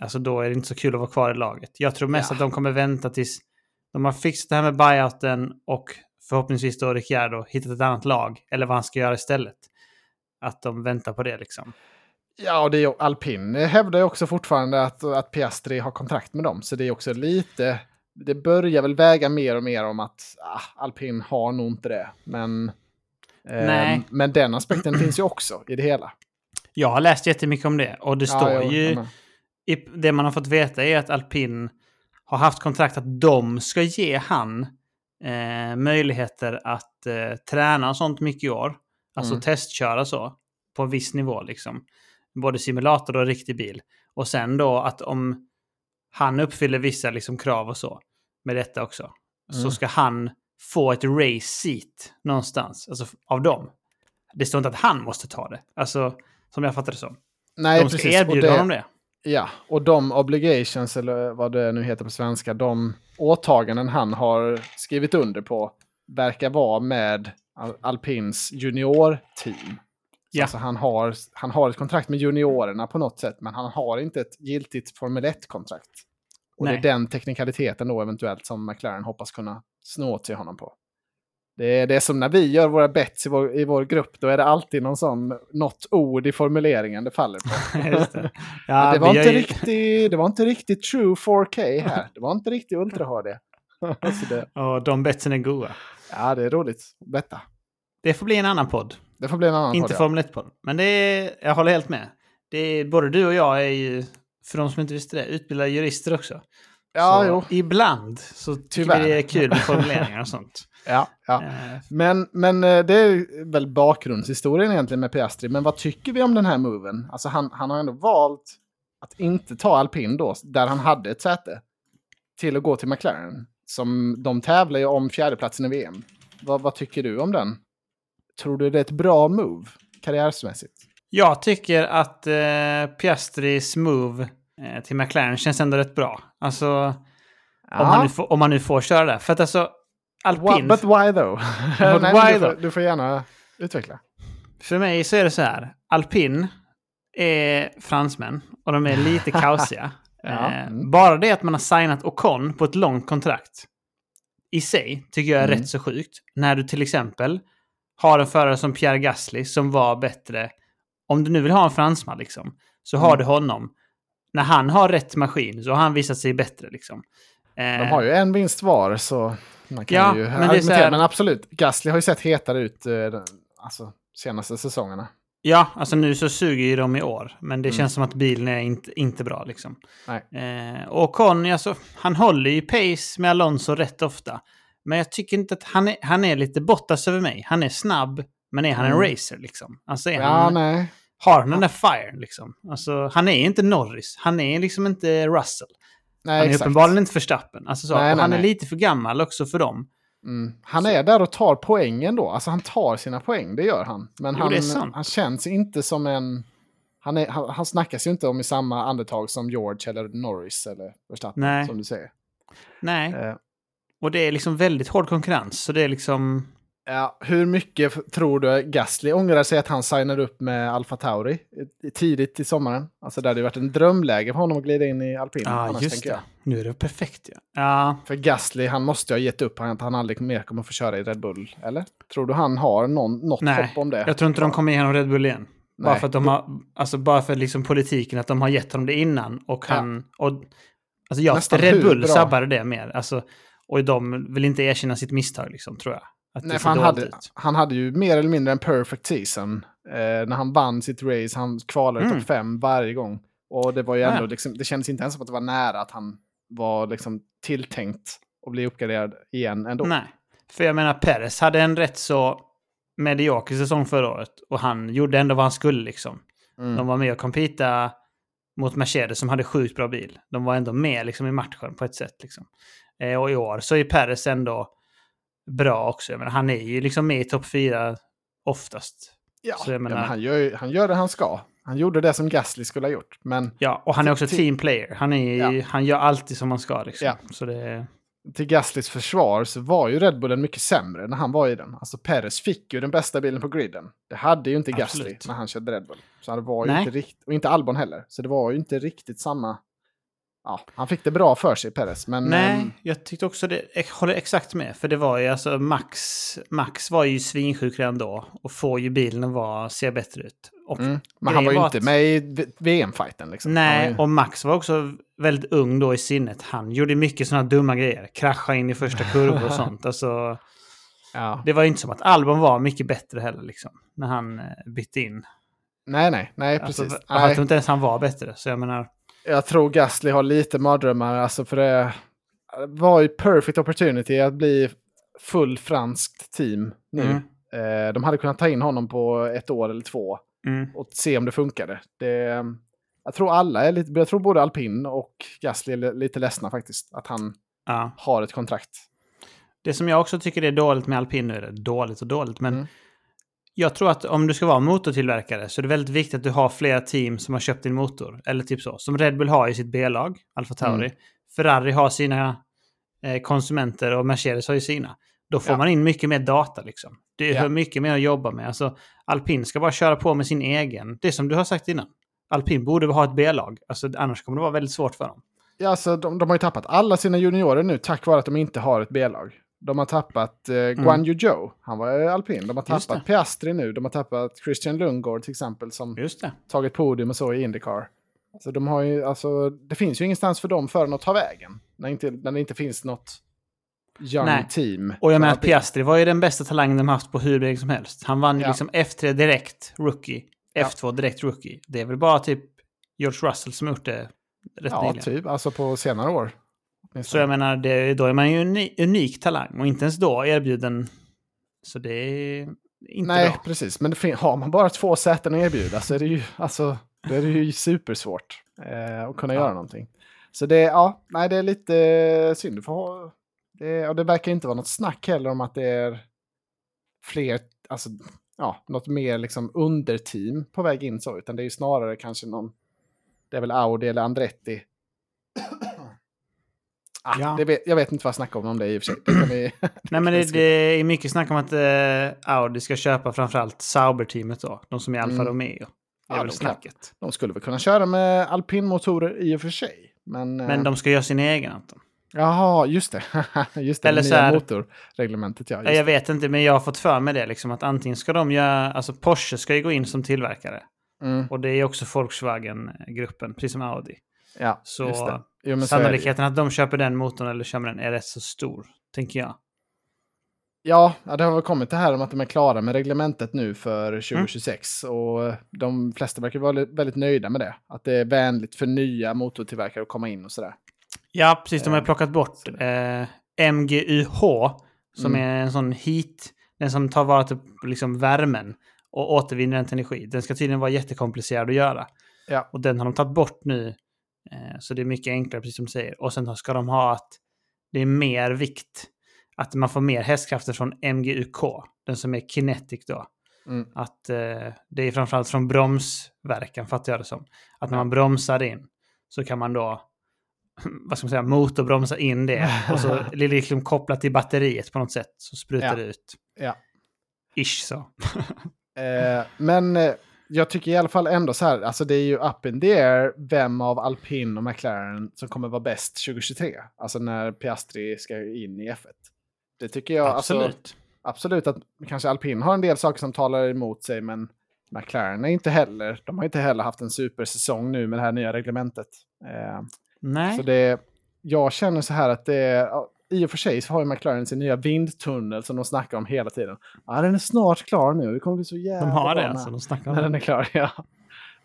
Alltså då är det inte så kul att vara kvar i laget. Jag tror mest Ja. att de kommer vänta tills de har fixat det här med buyouten och förhoppningsvis då Ricciardo hittat ett annat lag, eller vad han ska göra istället. Att de väntar på det liksom. Ja, och det är, ju- Alpin hävdar ju också fortfarande att, att Piastri har kontrakt med dem. Så det är också lite... Det börjar väl väga mer och mer om att ah, Alpin har nog inte det. Men, eh, men den aspekten finns ju också i det hela. Jag har läst jättemycket om det och det står Ja, jo, ju... ja, men- i, det man har fått veta är att Alpin har haft kontrakt att de ska ge han eh, möjligheter att eh, träna och sånt mycket i år. Alltså Mm. testköra så. På en viss nivå liksom. Både simulator och riktig bil. Och sen då att om han uppfyller vissa liksom, krav och så med detta också. Så Mm. ska han få ett race seat någonstans. Alltså av dem. Det står inte att han måste ta det. Alltså som jag fattar det som. Nej, De ska precis. Och erbjuda det- honom det. Ja, och de obligations, eller vad det nu heter på svenska, de åtaganden han har skrivit under på verkar vara med Al- Alpins juniorteam. Ja. Alltså han, har, han har ett kontrakt med juniorerna på något sätt, men han har inte ett giltigt Formel 1-kontrakt. Och Nej. det är den teknikaliteten då eventuellt som McLaren hoppas kunna snå sig honom på. Det är, det är som när vi gör våra bets i vår, i vår grupp, då är det alltid någon sån, något ord i formuleringen det faller på. Det. Men Ja, det, var inte ju- riktigt, det var inte riktigt true 4K här. Det var inte riktigt ultra HD. alltså det, Och de betsen är goda. ja, det är roligt. Betta. Det får bli en annan podd. Det får bli en annan Inte podd, ja. Formel 1-podd. Men det är, jag håller helt med. Det är, både du och jag är ju, för de som inte visste det, utbildade jurister också. Ja, så jo. Ibland så tycker Tyvärr. vi det är kul med formuleringar och sånt. Ja, ja. Eh, Men, men eh, det är väl bakgrundshistorien egentligen med Piastri. Men vad tycker vi om den här moven? Alltså han, han har ändå valt att inte ta alpin då, där han hade ett säte, till att gå till McLaren. Som de tävlar ju om fjärdeplatsen i VM. Vad, vad tycker du om den? Tror du det är ett bra move karriärsmässigt? Jag tycker att eh, Piastris move eh, till McLaren känns ändå rätt bra. Alltså, om, han nu om man nu får köra där. För att alltså, alpin... but why though? But Nej, why du, får, though? du får gärna utveckla. För mig så är det så här. Alpin är fransmän och de är lite kaosiga. Ja, Eh, mm. Bara det att man har signat Ocon på ett långt kontrakt i sig tycker jag är Mm. rätt så sjukt. När du till exempel har en förare som Pierre Gasly som var bättre. Om du nu vill ha en fransman liksom, så har Mm. du honom. När han har rätt maskin så har han visat sig bättre liksom. De har ju en vinst var så man kan Ja, ju men det är här- Men absolut, Gasly har ju sett hetare ut eh, alltså, senaste säsongerna. Ja, alltså nu så suger ju de i år. Men det Mm. känns som att bilen är inte, inte bra liksom. Eh, och Conny, alltså, han håller ju pace med Alonso rätt ofta. Men jag tycker inte att han är, han är lite Bottas över mig. Han är snabb, men är han en Mm. racer liksom? Alltså Ja, han, nej. har han den där firen liksom? Alltså, han är inte Norris. Han är liksom inte Russell. Nej Han är exakt. uppenbarligen inte Verstappen. Alltså så, Nej, nej, han är lite för gammal också för dem. Mm. Han är där och tar poängen då. Alltså han tar sina poäng, det gör han. Men Jo, han, han känns inte som en... Han, är, han, han snackas ju inte om i samma andetag som George eller Norris eller Verstappen, Nej. som du säger. Nej, Eh, och det är liksom väldigt hård konkurrens. Så det är liksom... ja, hur mycket tror du Gasly ångrar sig att han signar upp med Alfa Tauri tidigt i sommaren? Alltså det hade ju varit en drömläge för honom att glida in i alpin. Ja, annars, just det. jag. Nu är det perfekt ja. Ja, För Gasly, han måste ju ha gett upp han- att han aldrig mer kommer få köra i Red Bull, eller? Tror du han har någon, något Nej, hopp om det? Jag tror inte de kommer igenom Red Bull igen. Bara Nej. för att de har, alltså bara för liksom politiken, att de har gett honom det innan. Och Ja. han, och, alltså jag, Nästan Red Bull sabbade det mer. Alltså, och de vill inte erkänna sitt misstag, liksom, tror jag. Nej, för han hade, ut. han hade ju mer eller mindre en perfect season. Eh, när han vann sitt race, han kvalade Mm. topp fem varje gång. Och det var ju ändå, ja. liksom, det kändes inte ens som att det var nära att han var liksom tilltänkt att bli uppgraderad igen ändå. Nej, för jag menar Perez hade en rätt så medioker säsong förra året. Och han gjorde ändå vad han skulle liksom. Mm. De var med och competa mot Mercedes som hade sjukt bra bil. De var ändå med liksom, i matchen på ett sätt. Liksom. Eh, och i år så är Perez ändå bra också. Jag menar, han är ju liksom med i topp fyra oftast. Ja, ja, menar- men han, gör, han gör det han ska. Han gjorde det som Gasly skulle ha gjort. Men Ja, och han är också team player. Han, är, ju- han gör alltid som man ska. Liksom. Ja. Så det, till Gaslys försvar så var ju Red Bullen mycket sämre när han var i den. Alltså Perez fick ju den bästa bilen på griden. Det hade ju inte Gasly Absolut. när han körde Red Bull. Så det var ju Nej. inte riktigt, och inte Albon heller. Så det var ju inte riktigt samma... Ja, han fick det bra för sig, Perez. Men Nej, ehm, jag tyckte också det. Jag håller exakt med. För det var ju alltså Max. Max var ju svinsjuk redan då. Och får ju bilen att vara, se bättre ut. Och mm, men han var ju grejen inte att- med i VM-fighten. Liksom. Var Nej, ju- och Max var också väldigt ung då i sinnet. Han gjorde mycket sådana dumma grejer. Krascha in i första kurvor och sånt. Alltså, ja. det var ju inte som att Albon var mycket bättre heller liksom. När han eh, bytte in. Nej, nej, nej, Alltså, precis. Jag nej, tror inte ens han var bättre. Så jag menar, jag tror Gasly har lite mardrömmar. Alltså för det var ju perfect opportunity att bli full franskt team nu. Mm. Eh, de hade kunnat ta in honom på ett år eller två mm, och se om det funkade. Det, jag tror alla är lite, jag tror både Alpin och Gasly är lite ledsna faktiskt. Att han ja. har ett kontrakt. Det som jag också tycker är dåligt med alpin nu är det dåligt och dåligt. Men Mm. Jag tror att om du ska vara motortillverkare så är det väldigt viktigt att du har flera team som har köpt din motor. Eller typ så. Som Red Bull har i sitt B-lag, Alfa Tauri. Mm. Ferrari har sina eh, konsumenter och Mercedes har ju sina. Då får Ja. man in mycket mer data liksom. Det är Ja. mycket mer att jobba med. Alltså, alpin ska bara köra på med sin egen. Det är som du har sagt innan. Alpin borde ha ett B-lag. Alltså, annars kommer det vara väldigt svårt för dem. Ja, alltså, de, de har ju tappat alla sina juniorer nu tack vare att de inte har ett B-lag. De har tappat eh, Guan Yu Zhou, han var ju alpin. De har Mm. Tappat. Piastri nu. De har tappat Christian Lundgaard till exempel som tagit podium och så i Indycar. Så de har ju, alltså, det finns ju ingenstans för dem förrän att ta vägen. När, inte, när det inte finns något young Nej. team. Och jag menar, alpin. Piastri var ju den bästa talangen de haft på hur länge som helst. Han vann Ja. liksom F3 direkt, rookie. Ja. F2 direkt, rookie. Det är väl bara typ George Russell som gjort det rätt Ja, nyligen. typ. Alltså på senare år. Så jag menar, det, då är man ju en uni- unik talang och inte ens då erbjuden. Så det är inte Nej, bra. precis. Men har man bara två säten att erbjuda så är det ju, alltså, då är det ju supersvårt eh, att kunna Ja. göra någonting. Så det, ja, nej, det är lite synd. Ha, det, och det verkar inte vara något snack heller om att det är fler, alltså, ja, något mer liksom underteam på väg in så, utan det är ju snarare kanske någon, det är väl Audi eller Andretti. Ah, Ja. det vet, jag vet inte vad jag snackar om om det i och för sig. Det kan vi, Nej, men det, det är mycket snack om att eh, Audi ska köpa framförallt Sauber-teamet då. De som är Alfa Mm. Romeo. Det är Ja, väl de kan. snacket. de skulle väl kunna köra med alpinmotorer i och för sig. Men, eh, Men de ska göra sin egen, Anton. Jaha, just det. just det, Eller det nya här- motorreglementet. Ja, jag vet inte, men jag har fått för mig det. Liksom, att antingen ska de göra... Alltså Porsche ska ju gå in som tillverkare. det. Mm, Och det är också Volkswagen-gruppen, precis som Audi. ja, Så just det. Jo. Sannolikheten att de köper den motorn eller kör med den är rätt så stor, tänker jag. Ja, det har väl kommit det här om att de är klara med reglementet nu för 2026. Och de flesta verkar vara väldigt nöjda med det. Att det är vänligt för nya motortillverkare att komma in och sådär. Ja, precis. De har Eh, plockat bort eh, MGUH, som Mm. är en sån heat, den som tar vara på liksom värmen och återvinner den till energi. Den ska tydligen vara jättekomplicerad att göra. Ja. Och den har de tagit bort nu. Eh, så det är mycket enklare, precis som du säger. Och sen ska de ha att det är mer vikt. Att man får mer hästkrafter från MGUK, den som är kinetic då. Mm. Att eh, det är framförallt från bromsverkan, fattar jag det som. Att när man bromsar in så kan man då, vad ska man säga, motorbromsa in det. Och så är det liksom kopplat till batteriet på något sätt. Så sprutar Ja. det ut. Ja. Ish så. Eh, men eh, jag tycker i alla fall ändå så här, alltså det är ju up in the air vem av Alpin och McLaren som kommer vara bäst 2023. Alltså när Piastri ska in i F1. Det tycker jag, Absolut. Alltså, absolut att kanske Alpin har en del saker som talar emot sig, men McLaren är inte heller, de har inte heller haft en supersäsong nu med det här nya reglementet. Eh, Nej. så det, jag känner så här att det är, i och för sig så har ju McLaren sin nya vindtunnel som de snackar om hela tiden. Ja, den är snart klar nu, det kommer bli så jävla de har det alltså. De snackar om när den är klar, ja.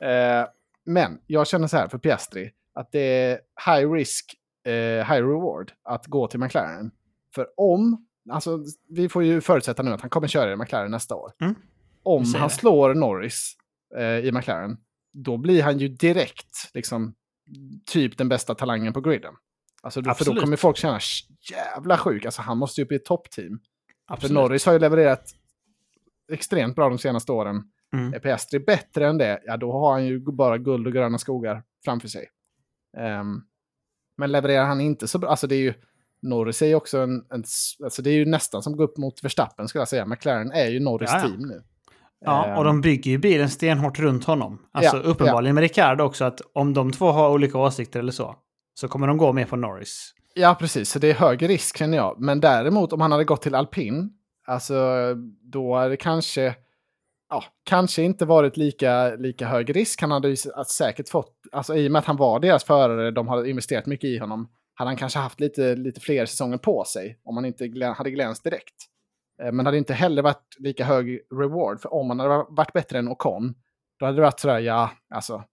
Eh, men jag känner så här för Piastri, att det är high risk, eh, high reward att gå till McLaren. För om, alltså vi får ju förutsätta nu att han kommer köra i McLaren nästa år. Mm. Om han slår Norris eh, i McLaren, då blir han ju direkt liksom typ den bästa talangen på griden. Alltså då, för då kommer folk känna "Sh, jävla sjuk, alltså han måste ju upp i ett toppteam. För. Norris har ju levererat extremt bra de senaste åren. Mm. Är Piastri bättre än det, ja då har han ju bara guld och gröna skogar framför sig. Ehm, men levererar han inte så bra, alltså det är ju, Norris är ju också en, en, alltså det är ju nästan som går upp mot Verstappen skulle jag säga. McLaren är ju Norris Ja, ja. team nu. Ja, Ehm, och de bygger ju bilen stenhårt runt honom. Alltså Ja, uppenbarligen med Ricardo också, att om de två har olika åsikter eller så, så kommer de gå med på Norris. Ja, precis. Så det är högre risk känner jag. Men däremot om han hade gått till alpin, alltså då är det kanske, ja, kanske inte varit lika, lika hög risk. Han hade ju säkert fått, alltså i och med att han var deras förare, de hade investerat mycket i honom, hade han kanske haft lite, lite fler säsonger på sig om han inte glän, hade glänst direkt. Eh, men hade inte heller varit lika hög reward, för om han hade varit bättre än Ocon, då hade det varit sådär, ja, alltså,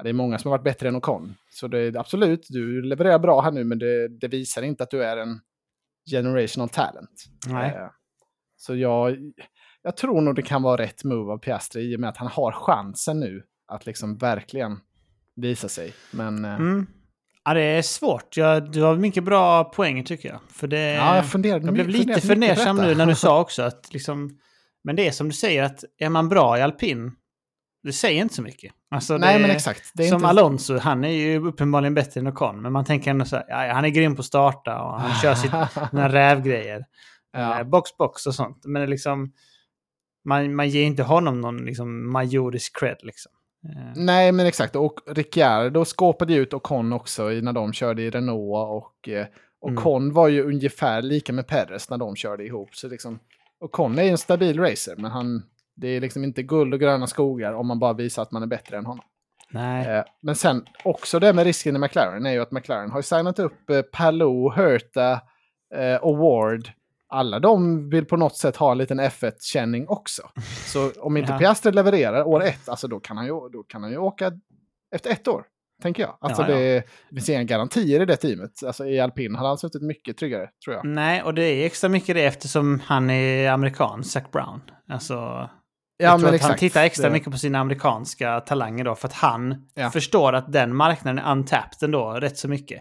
ja, det är många som har varit bättre än Ocon. Så det är absolut, du levererar bra här nu, men det, det visar inte att du är en generational talent. Nej. Eh, Så jag, jag tror nog det kan vara rätt move av Piastri i och med att han har chansen nu att liksom verkligen visa sig. Men eh, Mm. Ja, det är svårt. Ja, du har mycket bra poäng tycker jag. För det, ja, jag funderade jag blev lite fundersam nu när du sa också att liksom... Men det är som du säger att är man bra i alpin, det säger inte så mycket. Alltså, Nej, det, men exakt. Det är som inte... Alonso, han är ju uppenbarligen bättre än Ocon. Men man tänker ändå så här, ja, han är grym på att starta och han kör sina rävgrejer. ja. Eh, box, box och sånt. Men det är liksom... Man, man ger inte honom någon liksom, majorisk cred liksom. Eh, Nej, men exakt. Och Ricciardo skåpade ju ut Ocon också när de körde i Renault. Och eh, Mm. Ocon var ju ungefär lika med Perez när de körde ihop. Så liksom, Ocon är ju en stabil racer, men han, det är liksom inte guld och gröna skogar om man bara visar att man är bättre än honom. nej. Eh, men sen också det med risken i McLaren är ju att McLaren har ju signat upp eh, Palou, Herta eh, och Ward. Alla de vill på något sätt ha en liten F1-känning också. Så om inte Ja. Piastri levererar år ett, alltså då kan han ju, då kan han ju åka efter ett år. Tänker jag. Alltså Ja, ja. Det, finns inga garantier i det teamet. Alltså i alpin hade han suttit mycket tryggare, tror jag. Nej, och det är extra mycket det eftersom han är amerikan, Zac Brown. Alltså, jag tror att han exakt. tittar extra Det- mycket på sina amerikanska talanger då, för att han Ja. förstår att den marknaden är untapped ändå rätt så mycket.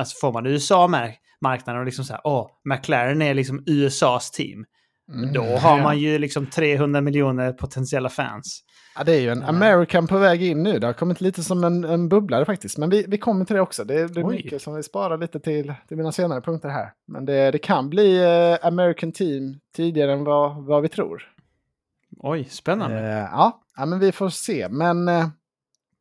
Alltså får man USA-marknaden och liksom så här, åh, McLaren är liksom USAs team. Mm. Då har Ja. man ju liksom 300 miljoner potentiella fans. Ja, det är ju en. American på väg in nu. Det har kommit lite som en, en bubblare faktiskt. Men vi, vi kommer till det också. Det, det är Oj. mycket som vi sparar lite till, till mina senare punkter här. Men det, det kan bli eh, American Team tidigare än vad, vad vi tror. Oj, spännande. Eh, ja. ja, men vi får se. Men eh,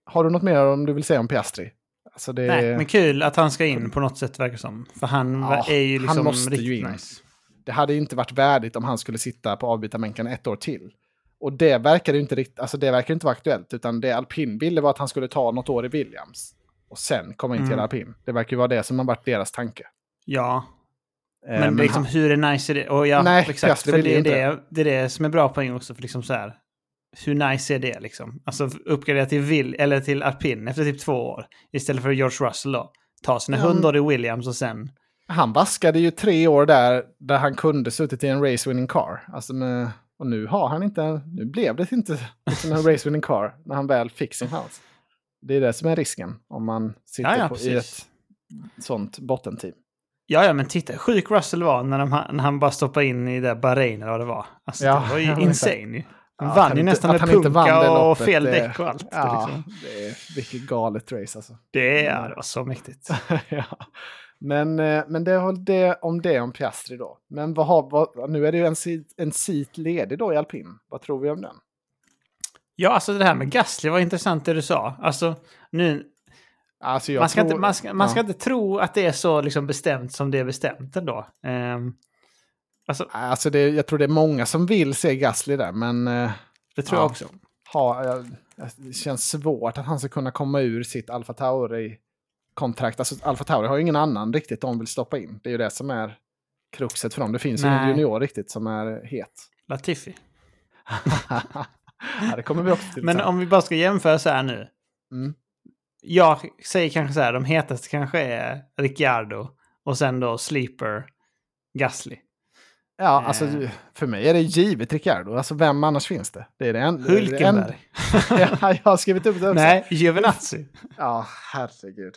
har du något mer om du vill säga om Piastri? Alltså det, Nej, men kul att han ska in på något sätt verkar som. För han Ja, är ju han liksom måste ju riktigt in. nice. det hade inte varit värdigt om han skulle sitta på avbytarbänken ett år till. Och det verkar ju inte riktigt, alltså det verkar inte vara aktuellt, utan det Alpin ville var att han skulle ta något år i Williams. och sen komma in till Mm. alpin. Det verkar ju vara det som har varit deras tanke. Ja, Eh, men, liksom, han- hur är nice är det? Och ja, Nej, exakt. För vill det ju är inte. det, det är det som är bra poäng också. För liksom så här, hur nice är det liksom? Alltså uppgradera till, Will, eller till alpin efter typ två år. Istället för George Russell då. Ta sina hundar i Williams och sen... Han vaskade ju tre år där, där han kunde suttit i en race-winning car. Alltså med, och nu har han inte, nu blev det inte liksom en race-winning car när han väl fick sin chans. Det är det som är risken om man sitter Ja, ja, på, i ett sånt bottenteam. Ja, ja, men titta sjuk Russell var när, de, när han bara stoppade in i det Bahrain eller vad det var. Alltså, Ja, det var ju insane. Han Ja, vann ju inte- nästan med punka och loppet, fel det- däck och allt. Ja, Liksom. det är vilket galet race alltså. Det, är, det var så mäktigt. ja. Men, eh, men det det om det om Piastri då. Men vad har, vad, nu är det ju en, sit- en sit ledig då i alpin. Vad tror vi om den? Ja, alltså det här med Gasly var intressant det du sa. Alltså, nu, Alltså man, ska tror, inte, man, ska, man ska ja. inte tro att det är så liksom bestämt som det är bestämt ändå. Um, alltså, Alltså det, jag tror det är många som vill se Gasly där, men eh, det tror Ja. jag också. ha, det känns svårt att han ska kunna komma ur sitt Alfa Tauri-kontrakt. Alltså Alfa Tauri har ju ingen annan riktigt de vill stoppa in. Det är ju det som är kruxet för dem. Det finns ju ingen junior riktigt som är het. Latifi. ja, det kommer vi också till Men om vi bara ska jämföra så här nu. Mm. Jag säger kanske så här, de hetaste kanske är Ricciardo och sen då Sleeper Gasly. Ja, Eh. alltså för mig är det givet Ricciardo. Alltså vem annars finns det? Det är det enda- Hulkenberg. ja, jag har skrivit upp det också. Nej, Giovinazzi. Ja, herregud.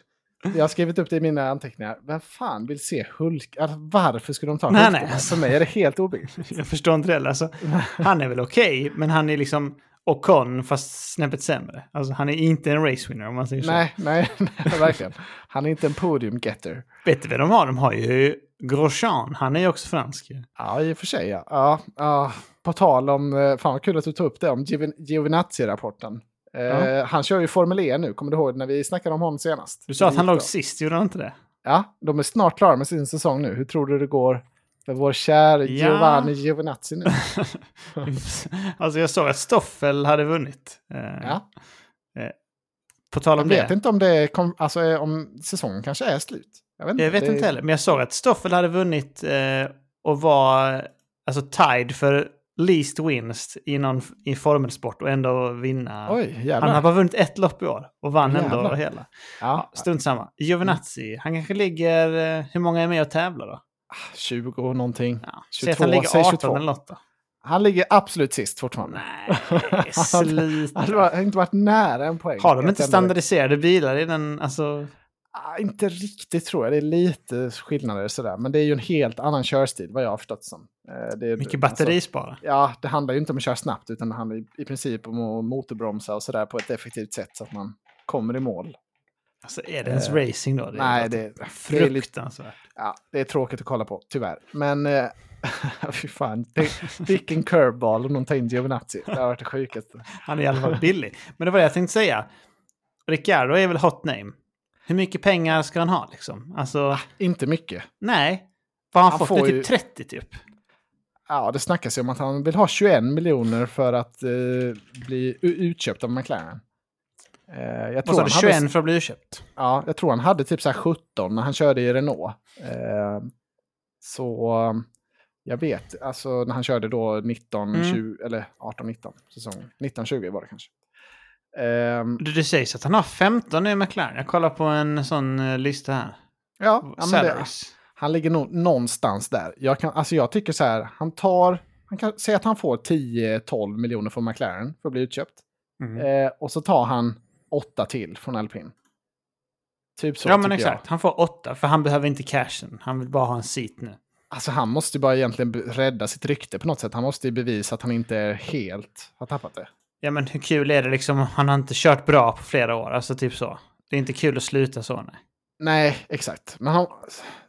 Jag har skrivit upp det i mina anteckningar. Vem fan vill se Hulk? Alltså, varför skulle de ta Nej, Hulkenberg? nej, alltså. För mig är det helt obegripligt. Jag förstår inte det. Alltså, han är väl okej, men han är liksom Ocon fast snäppet sämre. Alltså han är inte en race winner om man säger så. nej, nej, nej, verkligen. Han är inte en podium-getter. Vet du vad de har? De har ju Grosjean. Han är ju också fransk. Ja, i och för sig. Ja. Ja, ja. På tal om, eh, fan vad kul att du tog upp det, om Giovin- Giovinazzi-rapporten. Eh, Ja. Han kör ju Formel E nu, kommer du ihåg när vi snackade om honom senast? Du sa att han låg sist, gjorde han inte det? Ja, de är snart klara med sin säsong nu. Hur tror du det går för vår kära Ja. Giovanni Giovinazzi nu? alltså jag såg att Stoffel hade vunnit. Eh, Ja. På tal Jag om vet det. inte om, det kom, alltså, eh, om säsongen kanske är slut. Jag vet inte, Jag vet det, inte heller, men jag såg att Stoffel hade vunnit eh, och var alltså tied för least wins i någon i formelsport och ändå vinna. Oj, han har bara vunnit ett lopp i år och vann ändå Jävlar. hela. ja, Strunt samma. Giovinazzi, han kanske ligger... Eh, hur många är med och tävlar då? 20 och någonting. Ja. 22, Säg att han ligger säg 18 22. eller något då. Han ligger absolut sist fortfarande. Nej, sluta. Han har inte varit nära en poäng. Har de inte standardiserade bilar i den? Alltså, Ah, inte riktigt tror jag. Det är lite skillnader sådär. Men det är ju en helt annan körstil vad jag har förstått som. Eh, Det är, mycket batterispara. Alltså, ja, det handlar ju inte om att köra snabbt utan det handlar i, i princip om att motorbromsa och sådär på ett effektivt sätt så att man kommer i mål. Alltså är det ens Eh, racing då? Det nej, det- det är lite- fruktansvärt. Ja, det är tråkigt att kolla på, tyvärr. Men eh, fy fan, vilken curveball om någon tar in Giovinazzi. Det har varit det sjukaste. Han är i alla fall billig. Men det var det jag tänkte säga. Ricciardo är väl hot name? Hur mycket pengar ska han ha liksom? Alltså, Inte mycket. nej. Vad har han, Han fått? får ju- typ 30 typ. Ja, det snackas ju om att han vill ha 21 miljoner för att eh, bli utköpt av McLaren. Eh, jag, tror han du? hade, 21 för att bli utköpt? ja, jag tror han hade typ så här 17 när han körde i Renault. Eh, så eh, jag vet, alltså när han körde då 19, Mm. 20, eller 18-19 säsong. 19-20 var det kanske. Ehm, Det, det sägs att han har 15 nu i McLaren. Jag kollar på en sån eh, lista här. ja, ja det, han ligger nog någonstans där. Jag, kan, alltså jag tycker så här, han tar, han kan säga att han får 10-12 miljoner från McLaren för att bli utköpt. Mm. Eh, och så tar han åtta till från Alpin. Typ så ja, men exakt. Han får 8 för han behöver inte cashen. Han vill bara ha en seat nu. jag. Alltså han måste ju bara egentligen rädda sitt rykte på något sätt. Han måste ju bevisa att han inte är helt har tappat det. Ja, men hur kul är det liksom? Han har inte kört bra på flera år. Alltså typ så. Det är inte kul att sluta så. Nej. Nej, exakt. Men han,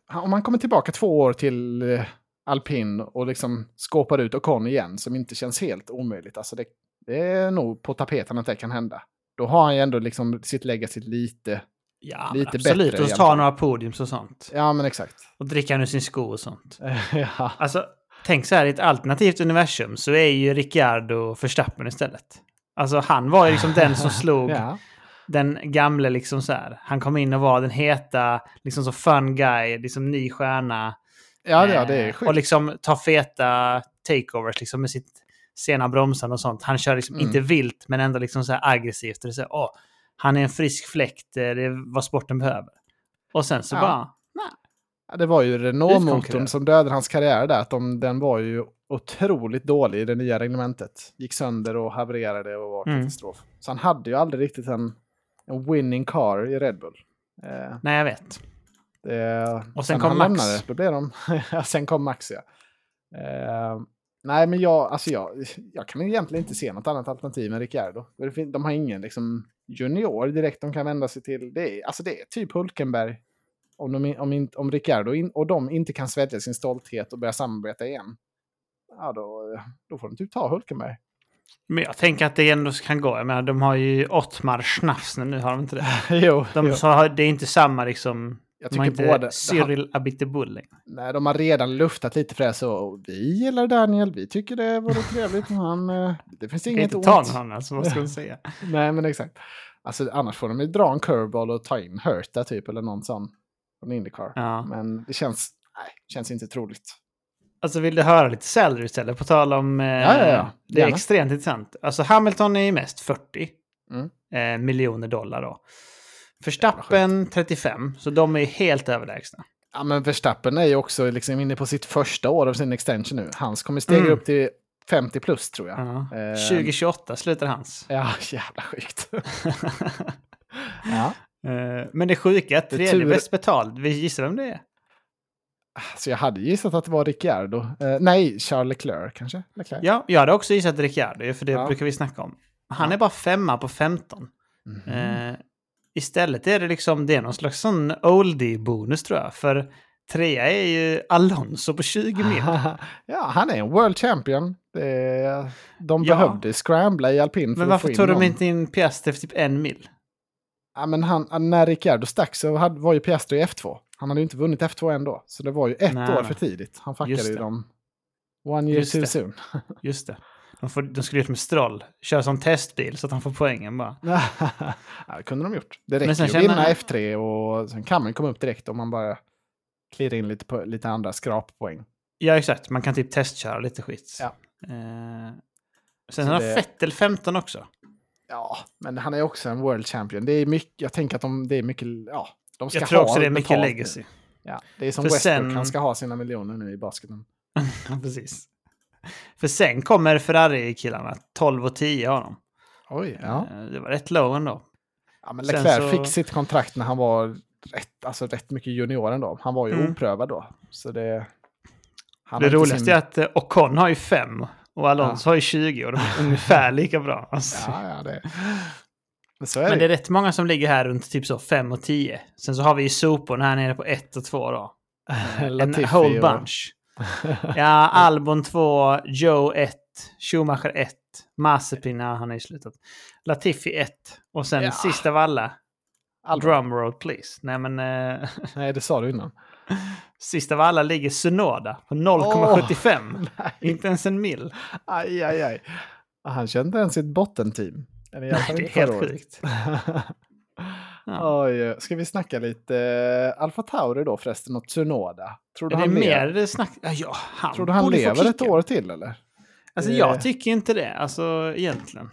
han, om han kommer tillbaka två år till eh, Alpin och liksom skåpar ut Ocon igen, som inte känns helt omöjligt. Alltså det, det är nog på tapeten att det kan hända. Då har han ju ändå liksom sitt legacy lite... Ja, Lite absolut. bättre Och i ta alla fall. några podiums och sånt. Ja, men exakt. Och dricka nu sin sko och sånt. ja. Alltså, tänk så här, i ett alternativt universum så är ju Ricciardo Verstappen istället. Alltså han var ju liksom den som slog ja. den gamle liksom så här. Han kom in och var den heta, liksom så fun guy, liksom ny stjärna. Ja, ja det är Eh, sjukt. Och liksom ta feta takeovers liksom med sitt sena bromsande och sånt. Han kör liksom Mm. inte vilt men ändå liksom så här aggressivt. Det är så här, åh, han är en frisk fläkt, eh, det är vad sporten behöver. Och sen så Ja. bara, Ja, det var ju Renault-motorn som dödade hans karriär där. Att de, den var ju otroligt dålig i det nya reglementet. Gick sönder och havererade och var Mm. katastrof. Så han hade ju aldrig riktigt en, en winning car i Red Bull. Eh, nej jag vet. det, Och sen när kom Max. lämnade, då blev de... sen kom Max, ja. Eh, nej, men jag, alltså jag, jag kan egentligen inte se något annat alternativ än Ricciardo. De har ingen liksom, junior direkt de kan vända sig till. Det är, alltså det är typ Hulkenberg. Om, de, om, om Ricciardo in, och de inte kan svälja sin stolthet och börja samarbeta igen. Ja, då, då får de typ ta Hulkenberg. Men jag tänker att det ändå kan gå. Jag menar, de har ju Ottmar Schnafsner nu, har de inte det? jo, De jo. så har, det är inte samma liksom... jag tycker inte båda... Cyril längre. Nej, de har redan luftat lite för det. Så vi gillar Daniel, vi tycker det vore trevligt. med Han, eh, det finns inget inte ont. ta någon alltså, vad ska man säga? Nej, men exakt. Alltså, annars får de ju dra en curveball och ta in Hurta typ, eller någon sån. Från Indycar. Ja. Men det känns, nej, känns inte troligt. Alltså vill du höra lite salary istället? På tal om... Eh, Ja, ja, ja. Det är extremt intressant. Alltså Hamilton är ju mest 40 Mm. eh, miljoner dollar då. Förstappen 35, så de är helt överlägsna. Ja, men Verstappen är ju också liksom inne på sitt första år av sin extension nu. Hans kommer stega Mm. upp till 50 plus tror jag. Ja. Eh, 2028 slutar hans. Ja, jävla sjukt. ja. Eh, Men det sjuka är att Det är tredje tur- bäst betald. Vi gissar vem det är? Så jag hade gissat att det var Ricciardo. Eh, nej, Charles Leclerc kanske? Leclerc? Ja, jag hade också gissat Ricciardo, för det Ja. brukar vi snacka om. Han Ja. är bara femma på 15. Mhm. Eh, istället är det liksom, det är någon slags sån oldie-bonus tror jag. För trea är ju Alonso på 20 mil. ja, han är en world champion. Är, de Ja. behövde scrambla i alpin för Men att varför få in tog de inte in Piastri för typ en mil? Ja, men han, när Ricciardo stack så hade, var ju Piastri i F2. Han hade ju inte vunnit F2 ändå. Så det var ju ett Nej, år nej. för tidigt. Han fuckade ju dem. One year Just too det. soon. Just det. De, får, de skulle ut med Stroll. Köra som testbil så att han får poängen bara. ja, det kunde de gjort. Det räcker ju att vinna känner- F3 och sen kan man komma upp direkt om man bara klirrar in lite, på, lite andra skrappoäng. Ja, exakt. Man kan typ testköra lite skit. Ja. Eh, sen Så har det- Fettel 15 också. Ja, men han är också en world champion. Det är mycket, jag tänker att de, det är mycket, ja, de ska Jag tror ha också det är mycket nu. legacy. Ja, det är som För Westbrook, sen- han ska ha sina miljoner nu i basketen. Precis. För sen kommer Ferrari-killarna. 12 och 10 har de. Oj, ja. Eh, Det var rätt low ändå. ja men Leclerc så- fick sitt kontrakt när han var rätt, alltså rätt mycket junior ändå. Han var ju Mm. oprövad då. Så det... Det roligaste sin- är att eh, Ocon har ju 5 och Alonso har ju 20 och de är ungefär lika bra. Alltså. Ja, ja, det... Men så är Men det. det är rätt många som ligger här runt typ så 5 och 10. Sen så har vi ju soporna här nere på 1 och 2 då. En Latifi whole bunch. Ja, Albon 2, Joe 1, Schumacher 1, Mazepin, ja, han har ju slutat. Latifi 1 och sen Ja. sist av alla, Albon. drumroll please. Nej men, eh, Nej, det sa du innan. sist av alla ligger Sunoda på 0,75. Nej, Inte ens en mil. aj, aj, aj. Han kände ens sitt bottenteam. Nej, det är helt sjukt. Ja. Oj, ska vi snacka lite uh, Alfa Tauri då förresten och Tsunoda? Tror du Är det han, lever? mer snack? Ja, han Tror du han lever ett år till eller? Alltså Eh. jag tycker inte det, alltså egentligen.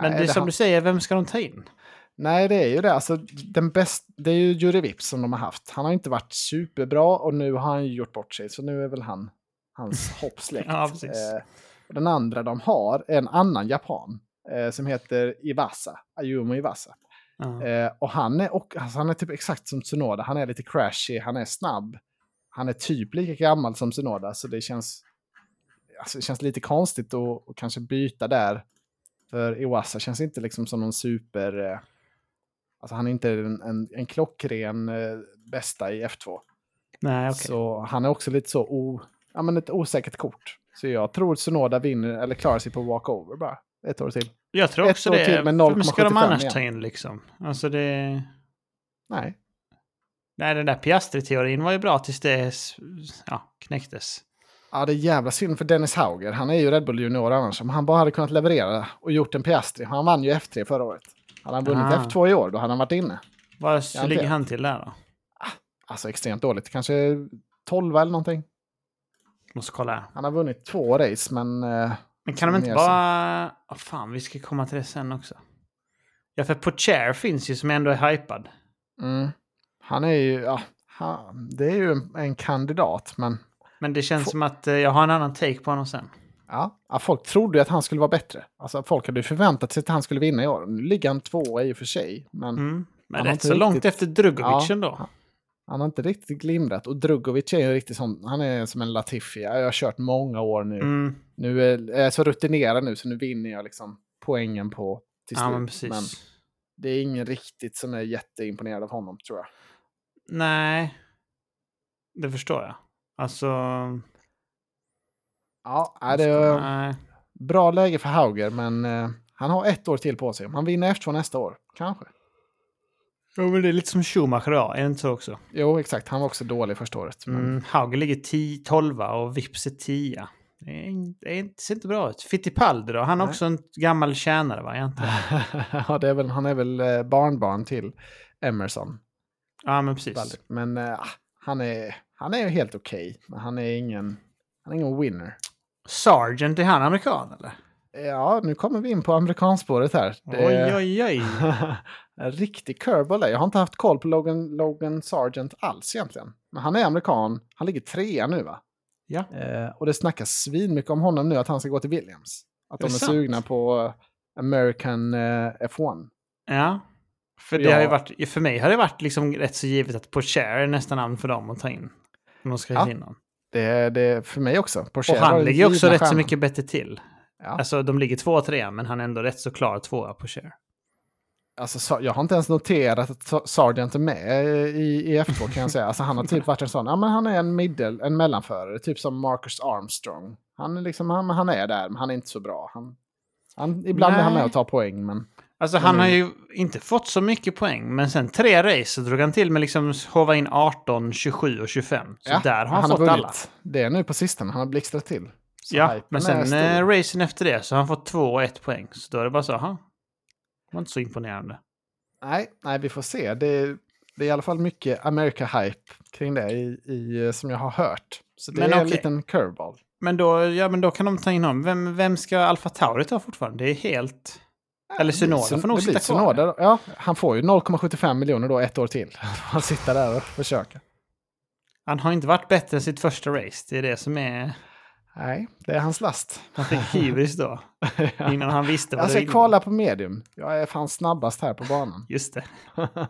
Men Nej, det är som han- du säger, vem ska de ta in? Nej, det är ju det. Alltså, den bäst, det är ju Juri Vips som de har haft. Han har inte varit superbra och nu har han gjort bort sig. Så nu är väl han hans hopp släckt. Ja. Eh, den andra de har är en annan japan eh, som heter Iwasa, Ayumu Iwasa. Eh, och han är, och, alltså, han är typ exakt som Tsunoda. Han är lite crashy, han är snabb. Han är typ lika gammal som Tsunoda, så det känns, alltså, det känns lite konstigt att, att kanske byta där. För Iwasa känns inte liksom som någon super... Eh, alltså han är inte en, en, en klockren eh, bästa i F2. Nej, okej. Så han är också lite så o, ja, men ett osäkert kort. Så jag tror Tsunoda vinner eller klarar sig på walkover bara. Ett år till. Jag tror också det. till med Vem ska de 0,75 annars igen. ta in liksom? Alltså det... Nej. Nej, den där Piastri-teorin var ju bra tills det ja, knäcktes. Ja, det är jävla synd för Dennis Hauger. Han är ju Red Bull Junior annars. Om han bara hade kunnat leverera och gjort en Piastri. Han vann ju F3 förra året. Hade han vunnit Ah. F2 i år, då hade han varit inne. Vad ligger han till där då? Alltså extremt dåligt. Kanske 12 eller någonting. Måste kolla. Han har vunnit två race, men... Men kan de inte bara... Oh, fan, vi ska komma till det sen också. Ja, för Pocher finns ju som ändå är hypad. mm, han är ju... Ja, han, det är ju en, en kandidat, men... Men det känns Få- som att eh, jag har en annan take på honom sen. Ja, ja, folk trodde ju att han skulle vara bättre. Alltså, folk hade ju förväntat sig att han skulle vinna i år. Nu ligger han tvåa i och för sig, men Mm. Men rätt så långt riktigt- efter Drugovic Ja. ändå. Han har inte riktigt glimrat. Och Drugovic är ju riktigt sån, han är som en Latifi. Jag har kört många år nu. Mm. Nu är är jag så rutinerad nu så nu vinner jag liksom poängen på till slut. Ja, men precis. det är ingen riktigt som är jätteimponerad av honom tror jag. Nej, det förstår jag. Alltså... Ja, nej, det är Nej. bra läge för Hauger, men eh, han har ett år till på sig. Om han vinner F2 nästa år, kanske. Jo, men det är lite som Schumacher då, är inte så också? Jo, exakt. Han var också dålig första året. Men... Mm, Hauger ligger 10, 12 och Vips är 10. Det, är, det, är, ser inte bra ut. Fittipaldi då, han är Nej. också en gammal tjänare va? Inte? ja, det är väl, han är väl eh, barnbarn till Emerson. Ja, men precis. Men eh, han är, han är ju helt okej. men han är ingen, han är ingen winner. Sargent, är han amerikan eller? Ja, nu kommer vi in på amerikanspåret här. Det Oj, oj, oj. en riktig curveball där. Jag har inte haft koll på Logan, Logan Sargent alls egentligen. Men han är amerikan. Han ligger trea nu va? Ja. Eh, och det snackas svinmycket om honom nu att han ska gå till Williams. Att Är de är sant? sugna på eh, American eh, F1. Ja. För det Ja. har ju varit, för mig har det varit liksom rätt så givet att Pocher är nästa namn för dem att ta in. Om de ska Ja. in någon. Det är det för mig också. Porsche Och han ligger också rätt så stjärnan. mycket bättre till. Ja. Alltså de ligger två och tre, men han är ändå rätt så klar tvåa Pocher. Alltså, jag har inte ens noterat att Sa- Sargent är med i, i F2 kan jag säga. Alltså, han har typ varit en sån, ja men han är en, middel, en mellanförare, typ som Marcus Armstrong. Han är, liksom, han, han är där, men han är inte så bra. Han, han, ibland är han Nej. med och tar poäng, men Alltså han har ju inte fått så mycket poäng, men sen tre race så drog han till med liksom hova in 18, 27 och 25. Så ja, där har han, har fått alla. Det är nu på sistone, han har blixtrat till. Så Ja, men sen eh, racen efter det så har han fått två och ett poäng. Så då är det bara så, aha. Var inte så imponerande. nej, nej, vi får se. Det är, det är i alla fall mycket America-hype kring det i, i, som jag har hört. Så det Men är en okej. liten curveball. Men då, ja, men då kan de ta in honom. Vem, vem ska Alfa Tauri ta fortfarande? Det är helt... Eller Synoda Sun- får nog sitta kvar. Synoda, Ja, han får ju 0,75 miljoner då ett år till. Han sitter där och försöker. Han har inte varit bättre än sitt första race. Det är det som är... Nej, det är hans last. Han fick hybris då. Innan han visste vad Jag det ska innebar. kvala på medium. Jag är fan snabbast här på banan. Just det.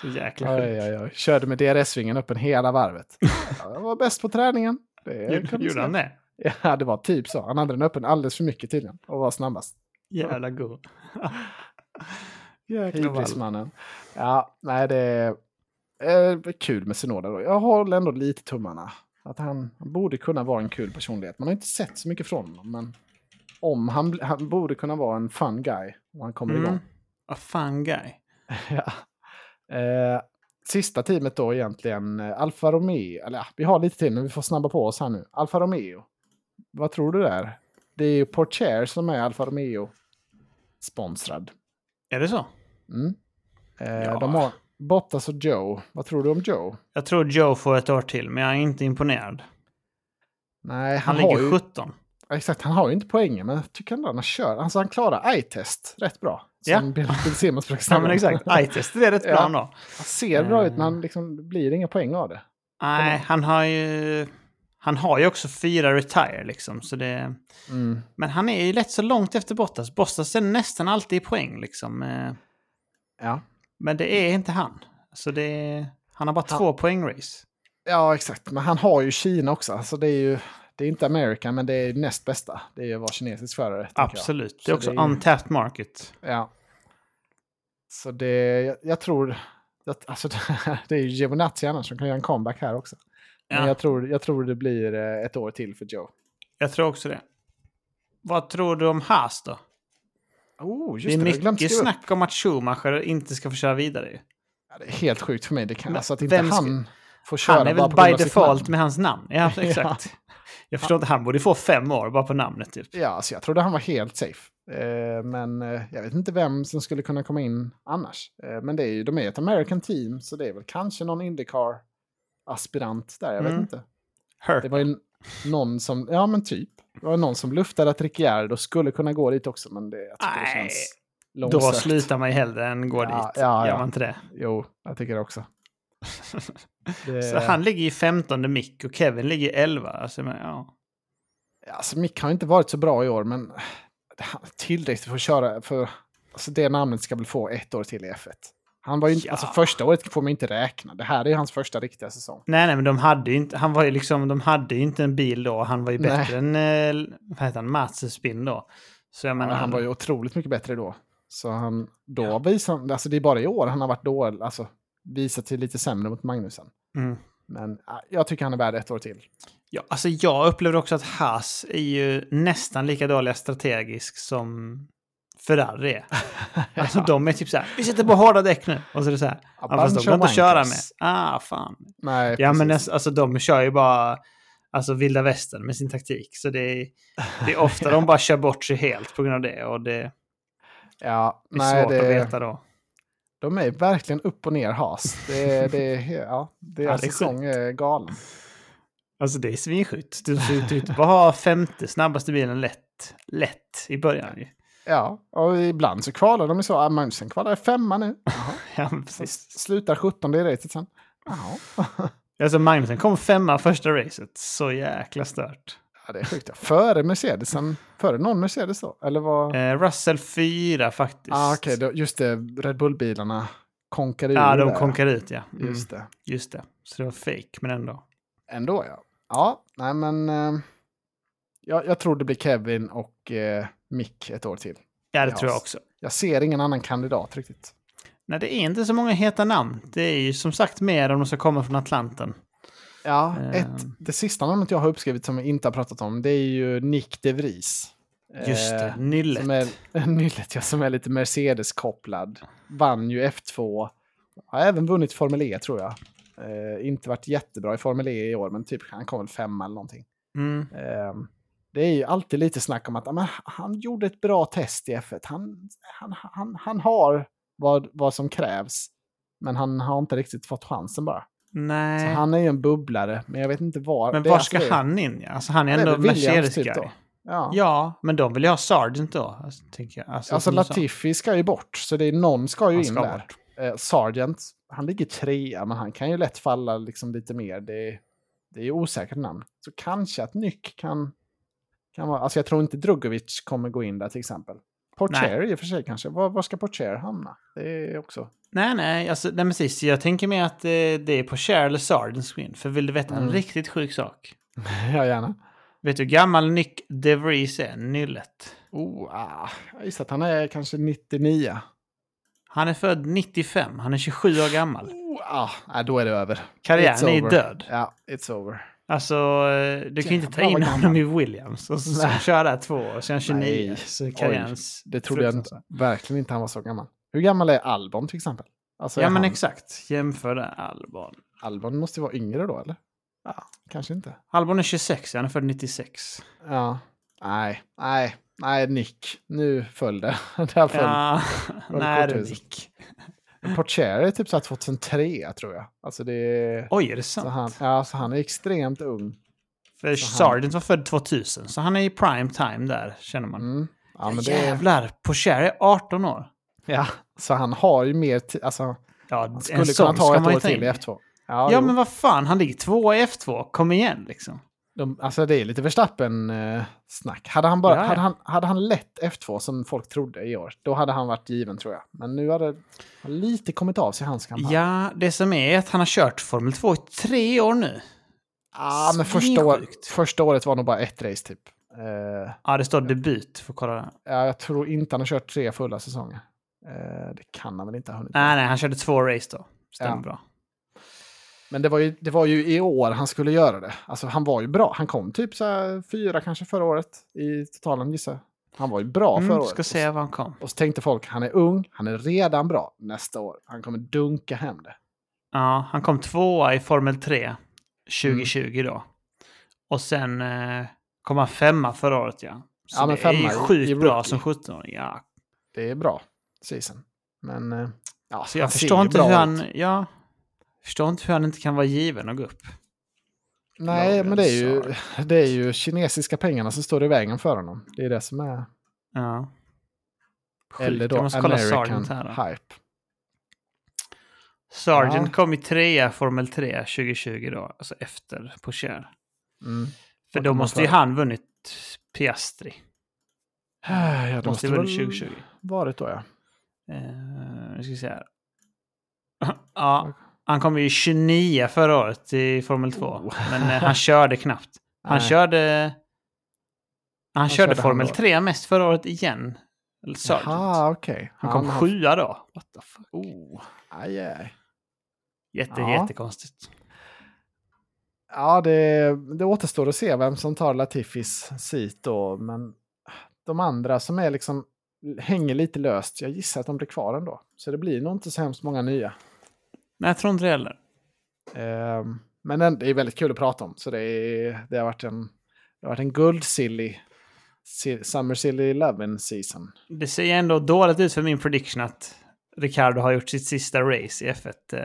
Så jäkla sjukt. oj, oj. Körde med DRS-svingen öppen hela varvet. Jag var bäst på träningen. Det Gjorde han det? Ja, det var typ så. Han hade den öppen alldeles för mycket tydligen och var snabbast. Jävla god. Hybrismannen. Ja, nej det är eh, kul med Synoda då. Jag håller ändå lite tummarna. Att han, han borde kunna vara en kul personlighet. Man har inte sett så mycket från honom, men om han, han borde kunna vara en fun guy om han kommer Mm. igång. Vad fan guy. ja. eh, sista teamet då egentligen, eh, Alfa Romeo. Eller ja, vi har lite till men vi får snabba på oss här nu. Alfa Romeo. Vad tror du där? Det är ju Porcher som är Alfa Romeo sponsrad. Är det så? Mm. Eh, Ja. De har Bottas och Joe. Vad tror du om Joe? Jag tror Joe får ett år till, men jag är inte imponerad. Nej, Han, han, har ligger ju, 17. Ja, Exakt, han har ju inte poängen, men jag tycker ändå han har kört. Alltså han klarar eye-test rätt bra. Ja. Som Bill, Bill Simmons Ja, snacka men exakt. I-test är rätt bra Ja. ändå. Han ser bra ut, men Eh. han liksom, det blir inga poäng av det. Nej, han har ju... Han har ju också fyra retire liksom, så det... Mm. Men han är ju lätt så långt efter Bottas. Bottas är nästan alltid i poäng liksom. eh, Ja. Men det är inte han. Så det är... Han har bara Han- två poängrace. ja, exakt. Men han har ju Kina också. Alltså det är ju det är inte America, men det är näst bästa. Det är ju att vara kinesisk förare. Absolut. Det Så är också det är ju- untapped market. Ja. Så det, jag, jag tror... Att, alltså, det är ju Giovinazzi annars som kan göra en comeback här också. Men Ja. jag, tror, jag tror det blir eh, ett år till för Joe. Jag tror också det. Vad tror du om Haas då? Oh, just det är det, mycket snack om att Schumacher inte ska få köra vidare. Ja, det är helt sjukt för mig. Det kan, Men alltså att inte vem ska- han får köra Han är väl by default namn. med hans namn. Ja, exakt. Jag förstår inte, han borde få fem år bara på namnet typ. Ja, alltså jag trodde han var helt safe. Eh, men eh, jag vet inte vem som skulle kunna komma in annars. Eh, men det är ju, de är ett American team, så det är väl kanske någon Indycar-aspirant där, jag vet Mm. inte. Hurt. Det var ju någon som, ja men typ, det var någon som luftade att Ricciardo skulle kunna gå dit också, men det, jag tycker det känns Då långsökt. slutar man ju hellre än går Ja, dit. ja, Gör man inte det? Jo, jag tycker det också. Det, Så han ligger i 15 mick och Kevin ligger i 11. Alltså, men, ja. Alltså Mick har inte varit så bra i år, men tillräckligt för att köra, för alltså, det namnet ska väl få ett år till i F1. Han var ju inte, Ja. alltså första året får man inte räkna. Det här är ju hans första riktiga säsong. Nej, nej, men de hade ju inte, han var ju liksom, de hade ju inte en bil då. Han var ju Nej. bättre än, eh, vad heter han, Mats Spin då. Så jag menar, Men han var ju otroligt mycket bättre då. Så han, då visar han, alltså det är bara i år han har varit dålig, alltså visat sig lite sämre mot Magnusen. Mm. Men ja, jag tycker han är värd ett år till. Ja, alltså jag upplever också att Haas är ju nästan lika dåliga strategiskt som Ferrari är. Alltså de är typ så här, vi sitter på hårda däck nu. Och så är det så här, Ja, ja, fast de of inte att köra med. Ah, fan. Nej, Ja, men precis. näs- alltså de kör ju bara alltså vilda västern med sin taktik. Så det är, det är ofta de bara kör bort sig helt på grund av det. Och det ja, är nej, svårt det, att veta då. De är verkligen upp och ner has. Det, det, ja, deras Ja, det är säsong är galen. Alltså det är svinsjukt. Du får ju typ bara ha femte snabbaste bilen lätt. Lätt i början. Ja, och ibland så kvalar de så. Magnusen kvalar femma nu. Ja, precis. slutar 17 i racet sen. Jaha. Alltså Magnusen kom femma första racet. Så jäkla stört. Ja, det är sjukt. ja. Före Mercedesen. Före någon Mercedes då? Eller vad? Eh, Russell fyra faktiskt. ah, Okej, då- just det. Red Bull-bilarna konkade ur Ja, de konkar ut ja. Mm, Just det. Just det. Så det var fake men ändå. Ändå ja. Ja, nej men. Eh, jag, jag tror det blir Kevin och eh, Mick ett år till. Ja, det Ja, tror jag också. Jag ser ingen annan kandidat riktigt. Nej, det är inte så många heta namn. Det är ju som sagt mer om de ska komma från Atlanten. Ja, ett, det sista namnet jag har uppskrivit som vi inte har pratat om, det är ju Nick De Vries. Just det, Eh, nyllet. Som är, nyllet, ja, som är lite Mercedes-kopplad. Vann ju F2. Har även vunnit Formel E tror jag. Eh, inte varit jättebra i Formel E i år, men typ han kom väl femma eller någonting. Mm. Det är ju alltid lite snack om att men, han gjorde ett bra test i F1. Han, han, han, han har vad, vad som krävs, men han har inte riktigt fått chansen bara. Så Nej, han är ju en bubblare, men jag vet inte var. men var alltså ska det- han in? Ja? Alltså han är ändå Mercedes typ. Ja. Ja, men de vill ju ha Sargent då. Alltså, tänker jag. Alltså, Alltså. Latifi ska ju bort, så det är någon ska ju Han in ska där. Eh, Sargent, han ligger trea, men han kan ju lätt falla liksom lite mer. Det, är- det är osäkert namn. Så kanske att Nyck kan, kan vara... Alltså jag tror inte Drugovic kommer gå in där till exempel. Porcher i och för sig kanske. Var, var ska Porcher hamna? Det är också... Nej, nej, alltså, nej, precis. Jag tänker mer att eh, det är Cher eller Sargent screen. För vill du veta en Mm. riktigt sjuk sak? ja, gärna. Vet du hur gammal Nick DeVries är? Nyllet. Oh, ah, jag gissar att han är kanske 99. Han är född 95. Han är 27 år gammal. Oh, ah, då är det över. Karriären är död. Ja, it's over. Alltså, eh, du kan ju inte ta in honom i Williams och så köra två år, sen 29. Nej. Så karriärens Det trodde jag fruktansvärt. verkligen inte han var så gammal. Hur gammal är Albon till exempel? Alltså, Ja, men han, exakt. Jämför det. Albon. Albon måste ju vara yngre då, eller? Ja, kanske inte. Albon är 26, han är född 96. Ja, nej, nej, nej, Nick. Nu föll det. Där föll. Ja, nej du. Nick. Porcher är typ så här 2003, tror jag. Alltså det är... Oj, är det Så sant? han, ja, så han är extremt ung. För så han- Sargent var född 2000, så han är i prime time där, känner man. Mm. Ja, men det, Jävlar, Pocher är 18 år. ja, så han har ju mer tid. Alltså, Ja, han skulle kunna ta ett år till i F2. Ja, Ja, men vad fan, han ligger tvåa i F2. Kom igen liksom. De, alltså det är lite Verstappen-snack. hade, han bara, Ja, ja. hade, han, hade han lett F2 som folk trodde i år, då hade han varit given tror jag. Men nu har det lite kommit av sig hans kampanj. Ja, det som är att han har kört Formel 2 i tre år nu. ah, men första, år, första året var nog bara ett race typ. Eh, Ja, det står debut. Får kolla där. ja, jag tror inte han har kört tre fulla säsonger. Eh, det kan han väl inte ha hunnit. Nej, nej, han körde två race då. Stämmer Ja. bra. Men det var, ju, det var ju i år han skulle göra det. Alltså han var ju bra. Han kom typ så här fyra kanske förra året i totalen gissar. Han var ju bra förra Mm, året. ska se var han kom. Och så tänkte folk, han är ung, han är redan bra nästa år. Han kommer dunka hem det. Ja, han kom tvåa i Formel 3 2020 då. Och sen eh, kom han femma förra året, ja. Så Ja, men det är femma i- sjukt i bra som 17-åring. Ja. Det är bra season. Men eh, ja, Så jag förstår inte hur ut. han... Ja, förstår inte hur han inte kan vara given och gå upp. Nej, Logan men det är, ju, det är ju kinesiska pengarna som står i vägen för honom. Det är det som är... Ja. Sjukt. Eller då måste kolla American Sargent här. Då. hype. Sargent Ja. kom i trea Formel 3 2020 då, alltså efter på Cher. Mm. För då måste ju han vunnit Piastri. Ja, det Måste ju vunnit väl 2020. varit då, ja. Eh, nu ska vi se här. ja, han kom ju 29 förra året i Formel 2. Oh. Men eh, han körde knappt. Han Nej. körde... Han, körde körde han Formel då? 3 mest förra året igen. Sargent. Jaha, okej. Han kom har- sjua då. What the fuck? Oh, aj, aj. Jätte, Ja. Jättekonstigt. Ja, det, det återstår att se vem som tar Latifis sit då. Men de andra som är liksom hänger lite löst, jag gissar att de blir kvar ändå. Så det blir nog inte så hemskt många nya. Nej, jag tror inte det heller. Ehm, men den- det är väldigt kul att prata om. Så det, är, det har varit en, det har varit en guldsilly si- Summer Silly 11 season. Det ser ändå dåligt ut för min prediction att Ricardo har gjort sitt sista race i F1 eh,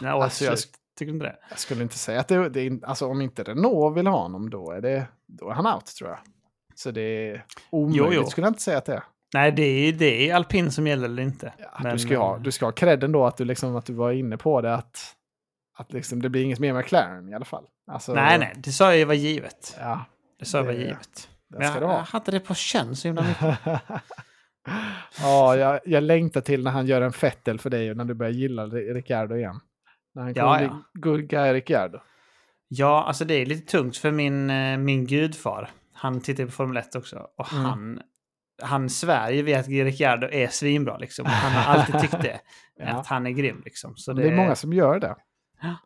när året alltså jag-. Tycker inte det? Jag skulle inte säga att det, det är, alltså om inte Renault vill ha honom då är, det, då är han out tror jag. Så det är omöjligt Jo, jo. skulle jag inte säga att det är. Nej, det är, det är alpin som gäller eller inte. Ja, Men, du, ska ha, eh, du ska ha credden då att du, liksom, att du var inne på det att, att liksom, det blir inget mer med McLaren i alla fall. Alltså, Nej, nej, det sa jag ju var givet. Ja, Det sa jag var givet. det Men jag, jag hade det på känn så himla mycket. ja, jag, jag längtar till när han gör en fettel för dig och när du börjar gilla Ricciardo igen. När han Ja, kommer ja. bli good guy Ricciardo. Ja, alltså det är lite tungt för min, eh, min gudfar. Han tittar på Formel 1 också. Och Mm. han, han svär ju vid att Ricciardo är svinbra. Liksom. Han har alltid tyckt det. Ja. Att han är grym. Liksom. Så det, är många som gör det. Ja.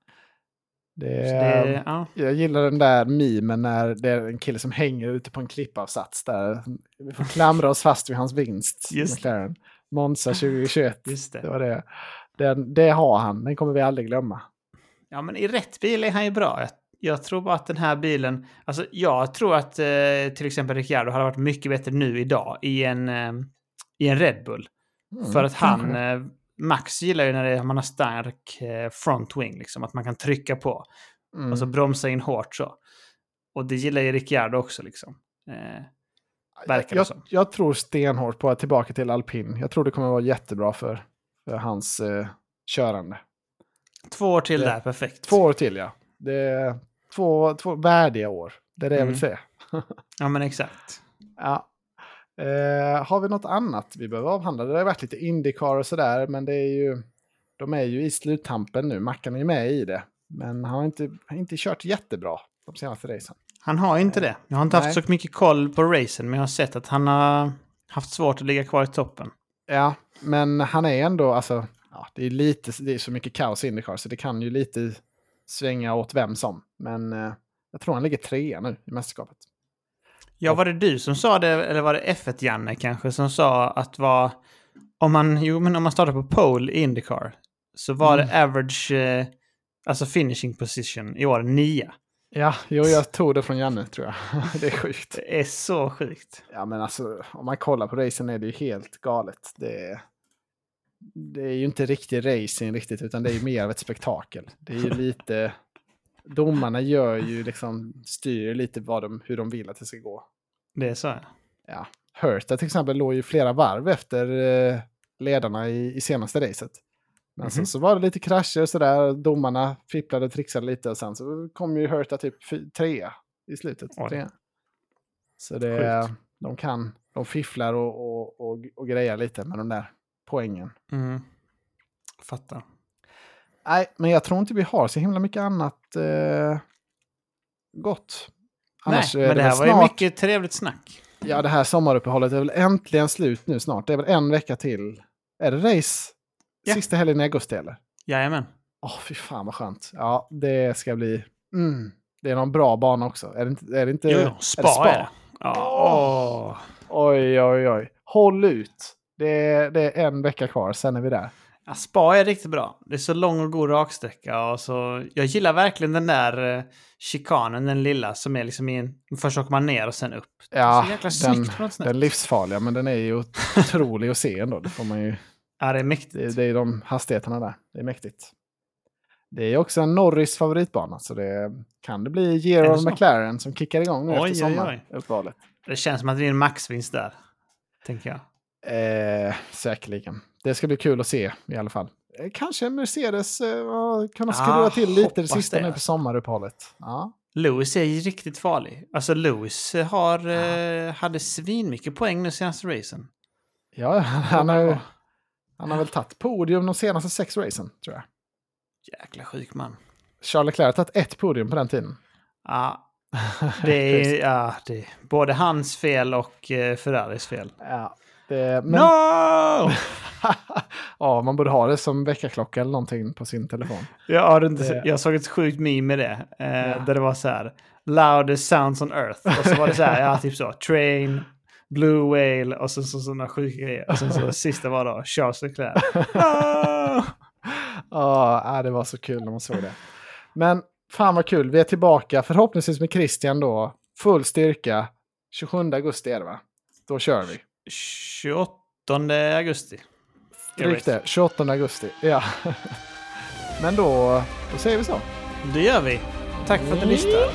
Det det, ja. Jag gillar den där memen när det är en kille som hänger ute på en klippavsats där. Vi får klamra oss fast vid hans vinst. Just McLaren. Monza 2021. Just det. Det var det. Den, det har han, den kommer vi aldrig glömma. Ja, men i rätt bil är han ju bra. Jag, tror bara att den här bilen... Alltså, jag tror att eh, till exempel Ricciardo hade varit mycket bättre nu idag i en, eh, i en Red Bull. Mm, För att han... Eh, Max gillar ju när det, man har stark eh, front wing, liksom. Att man kan trycka på. Mm. Och så bromsa in hårt så. Och det gillar ju Ricciardo också liksom. Eh, verkar jag, som. jag tror stenhårt på att tillbaka till alpin. Jag tror det kommer vara jättebra för, för hans eh, körande. två år till det- där, perfekt. Två år till ja. Det är två, två värdiga år. Det är det jag vill Mm. säga. Ja, men exakt. Ja. Eh, har vi något annat vi behöver avhandla? Det har varit lite Indycar och sådär, men det är ju, de är ju i sluttampen nu. Mackan är ju med i det, men han har inte, inte kört jättebra de senaste racen. Han har inte det. Jag har inte Nej. haft så mycket koll på racen, men jag har sett att han har haft svårt att ligga kvar i toppen. Ja, men han är ändå, alltså, ja, det är lite, det är så mycket kaos i Indycar, så det kan ju lite svänga åt vem som. Men eh, jag tror han ligger trea nu i mästerskapet. Ja, var det du som sa det, eller var det F1-Janne kanske, som sa att vad... Om man, jo, men om man startar på pole i Indycar så var Mm. det average, eh, alltså finishing position i år, nia. Ja, jo, jag tog det från Janne tror jag. det är sjukt. Det är så sjukt. Ja, men alltså om man kollar på racen är det ju helt galet. Det är, det är ju inte riktig racing riktigt, utan det är ju mer av ett spektakel. Det är ju lite... Domarna gör ju liksom, styr lite vad de, hur de vill att det ska gå. Det är så. Ja. Hurta till exempel låg ju flera varv efter eh, ledarna i, i senaste racet. Men Mhm. sen så var det lite krascher och sådär. Domarna fipplade och trixade lite och sen så kom ju Hurta typ trea i slutet. Trea. Så det, Sjukt. de kan, de fifflar och, och, och, och grejar lite med de där poängen. Mm. Fattar. Nej, men jag tror inte vi har så himla mycket annat eh, gott. Annars Nej, men det här var ju snart- mycket trevligt snack. Ja, det här sommaruppehållet är väl äntligen slut nu snart. Det är väl en vecka till. Är det race Ja. sista helgen i augusti eller? Jajamän. Åh, fy fan vad skönt. Ja, det ska bli... Mm. Det är någon bra bana också. Är det inte... Är det inte Jo, är jo, det spa, är det. Ja, åh. Oj, oj, oj. Håll ut. Det är, det är en vecka kvar, sen är vi där. Ja, Spa är riktigt bra. Det är så lång och god raksträcka. Och så, jag gillar verkligen den där eh, chikanen, den lilla, som är liksom i en... Först åker man ner och sen upp. Ja, den, den livsfarliga, men den är ju otrolig att se ändå. Det, får man ju, Ja, det är mäktigt. det, det är de hastigheterna där. Det är mäktigt. Det är också en Norris favoritbana, så det kan det bli så? McLaren som kickar igång nu Oj, efter sommaruppehållet. Det känns som att det är en maxvinst där. Tänker jag. Eh, säkerligen. Det ska bli kul att se i alla fall. Eh, Kanske Mercedes eh, kunna skruva Ah, till lite det sista det. nu på sommaruppehållet. Ja. Lewis är ju riktigt farlig. Alltså Lewis har, eh, hade svinmycket poäng nu senaste racen. Ja, han har, han har väl tagit podium de senaste sex racen, tror jag. Jäkla sjuk man. Charles Leclerc har tagit ett podium på den tiden. Ja, det är, ja, det är både hans fel och eh, Ferraris fel. Ja, det, men, No! ja, man borde ha det som väckarklocka eller någonting på sin telefon. Jag, har inte, Det- jag såg ett sjukt meme med det. Eh, Ja. Där det var så här. Loudest sounds on earth. Och så var det så här, ja typ så. Train, Blue Whale och så, så sådana sjuka grejer. Och sen så sista var då Charles Leclerc. No! Ja, ja, det var så kul när man såg det. Men fan vad kul, vi är tillbaka förhoppningsvis med Christian då. Full styrka. 27 augusti är det va? Då kör vi. 28 augusti. Det, 28 augusti. Ja. Men då, då säger vi så. Det gör vi. Tack för att du lyssnade.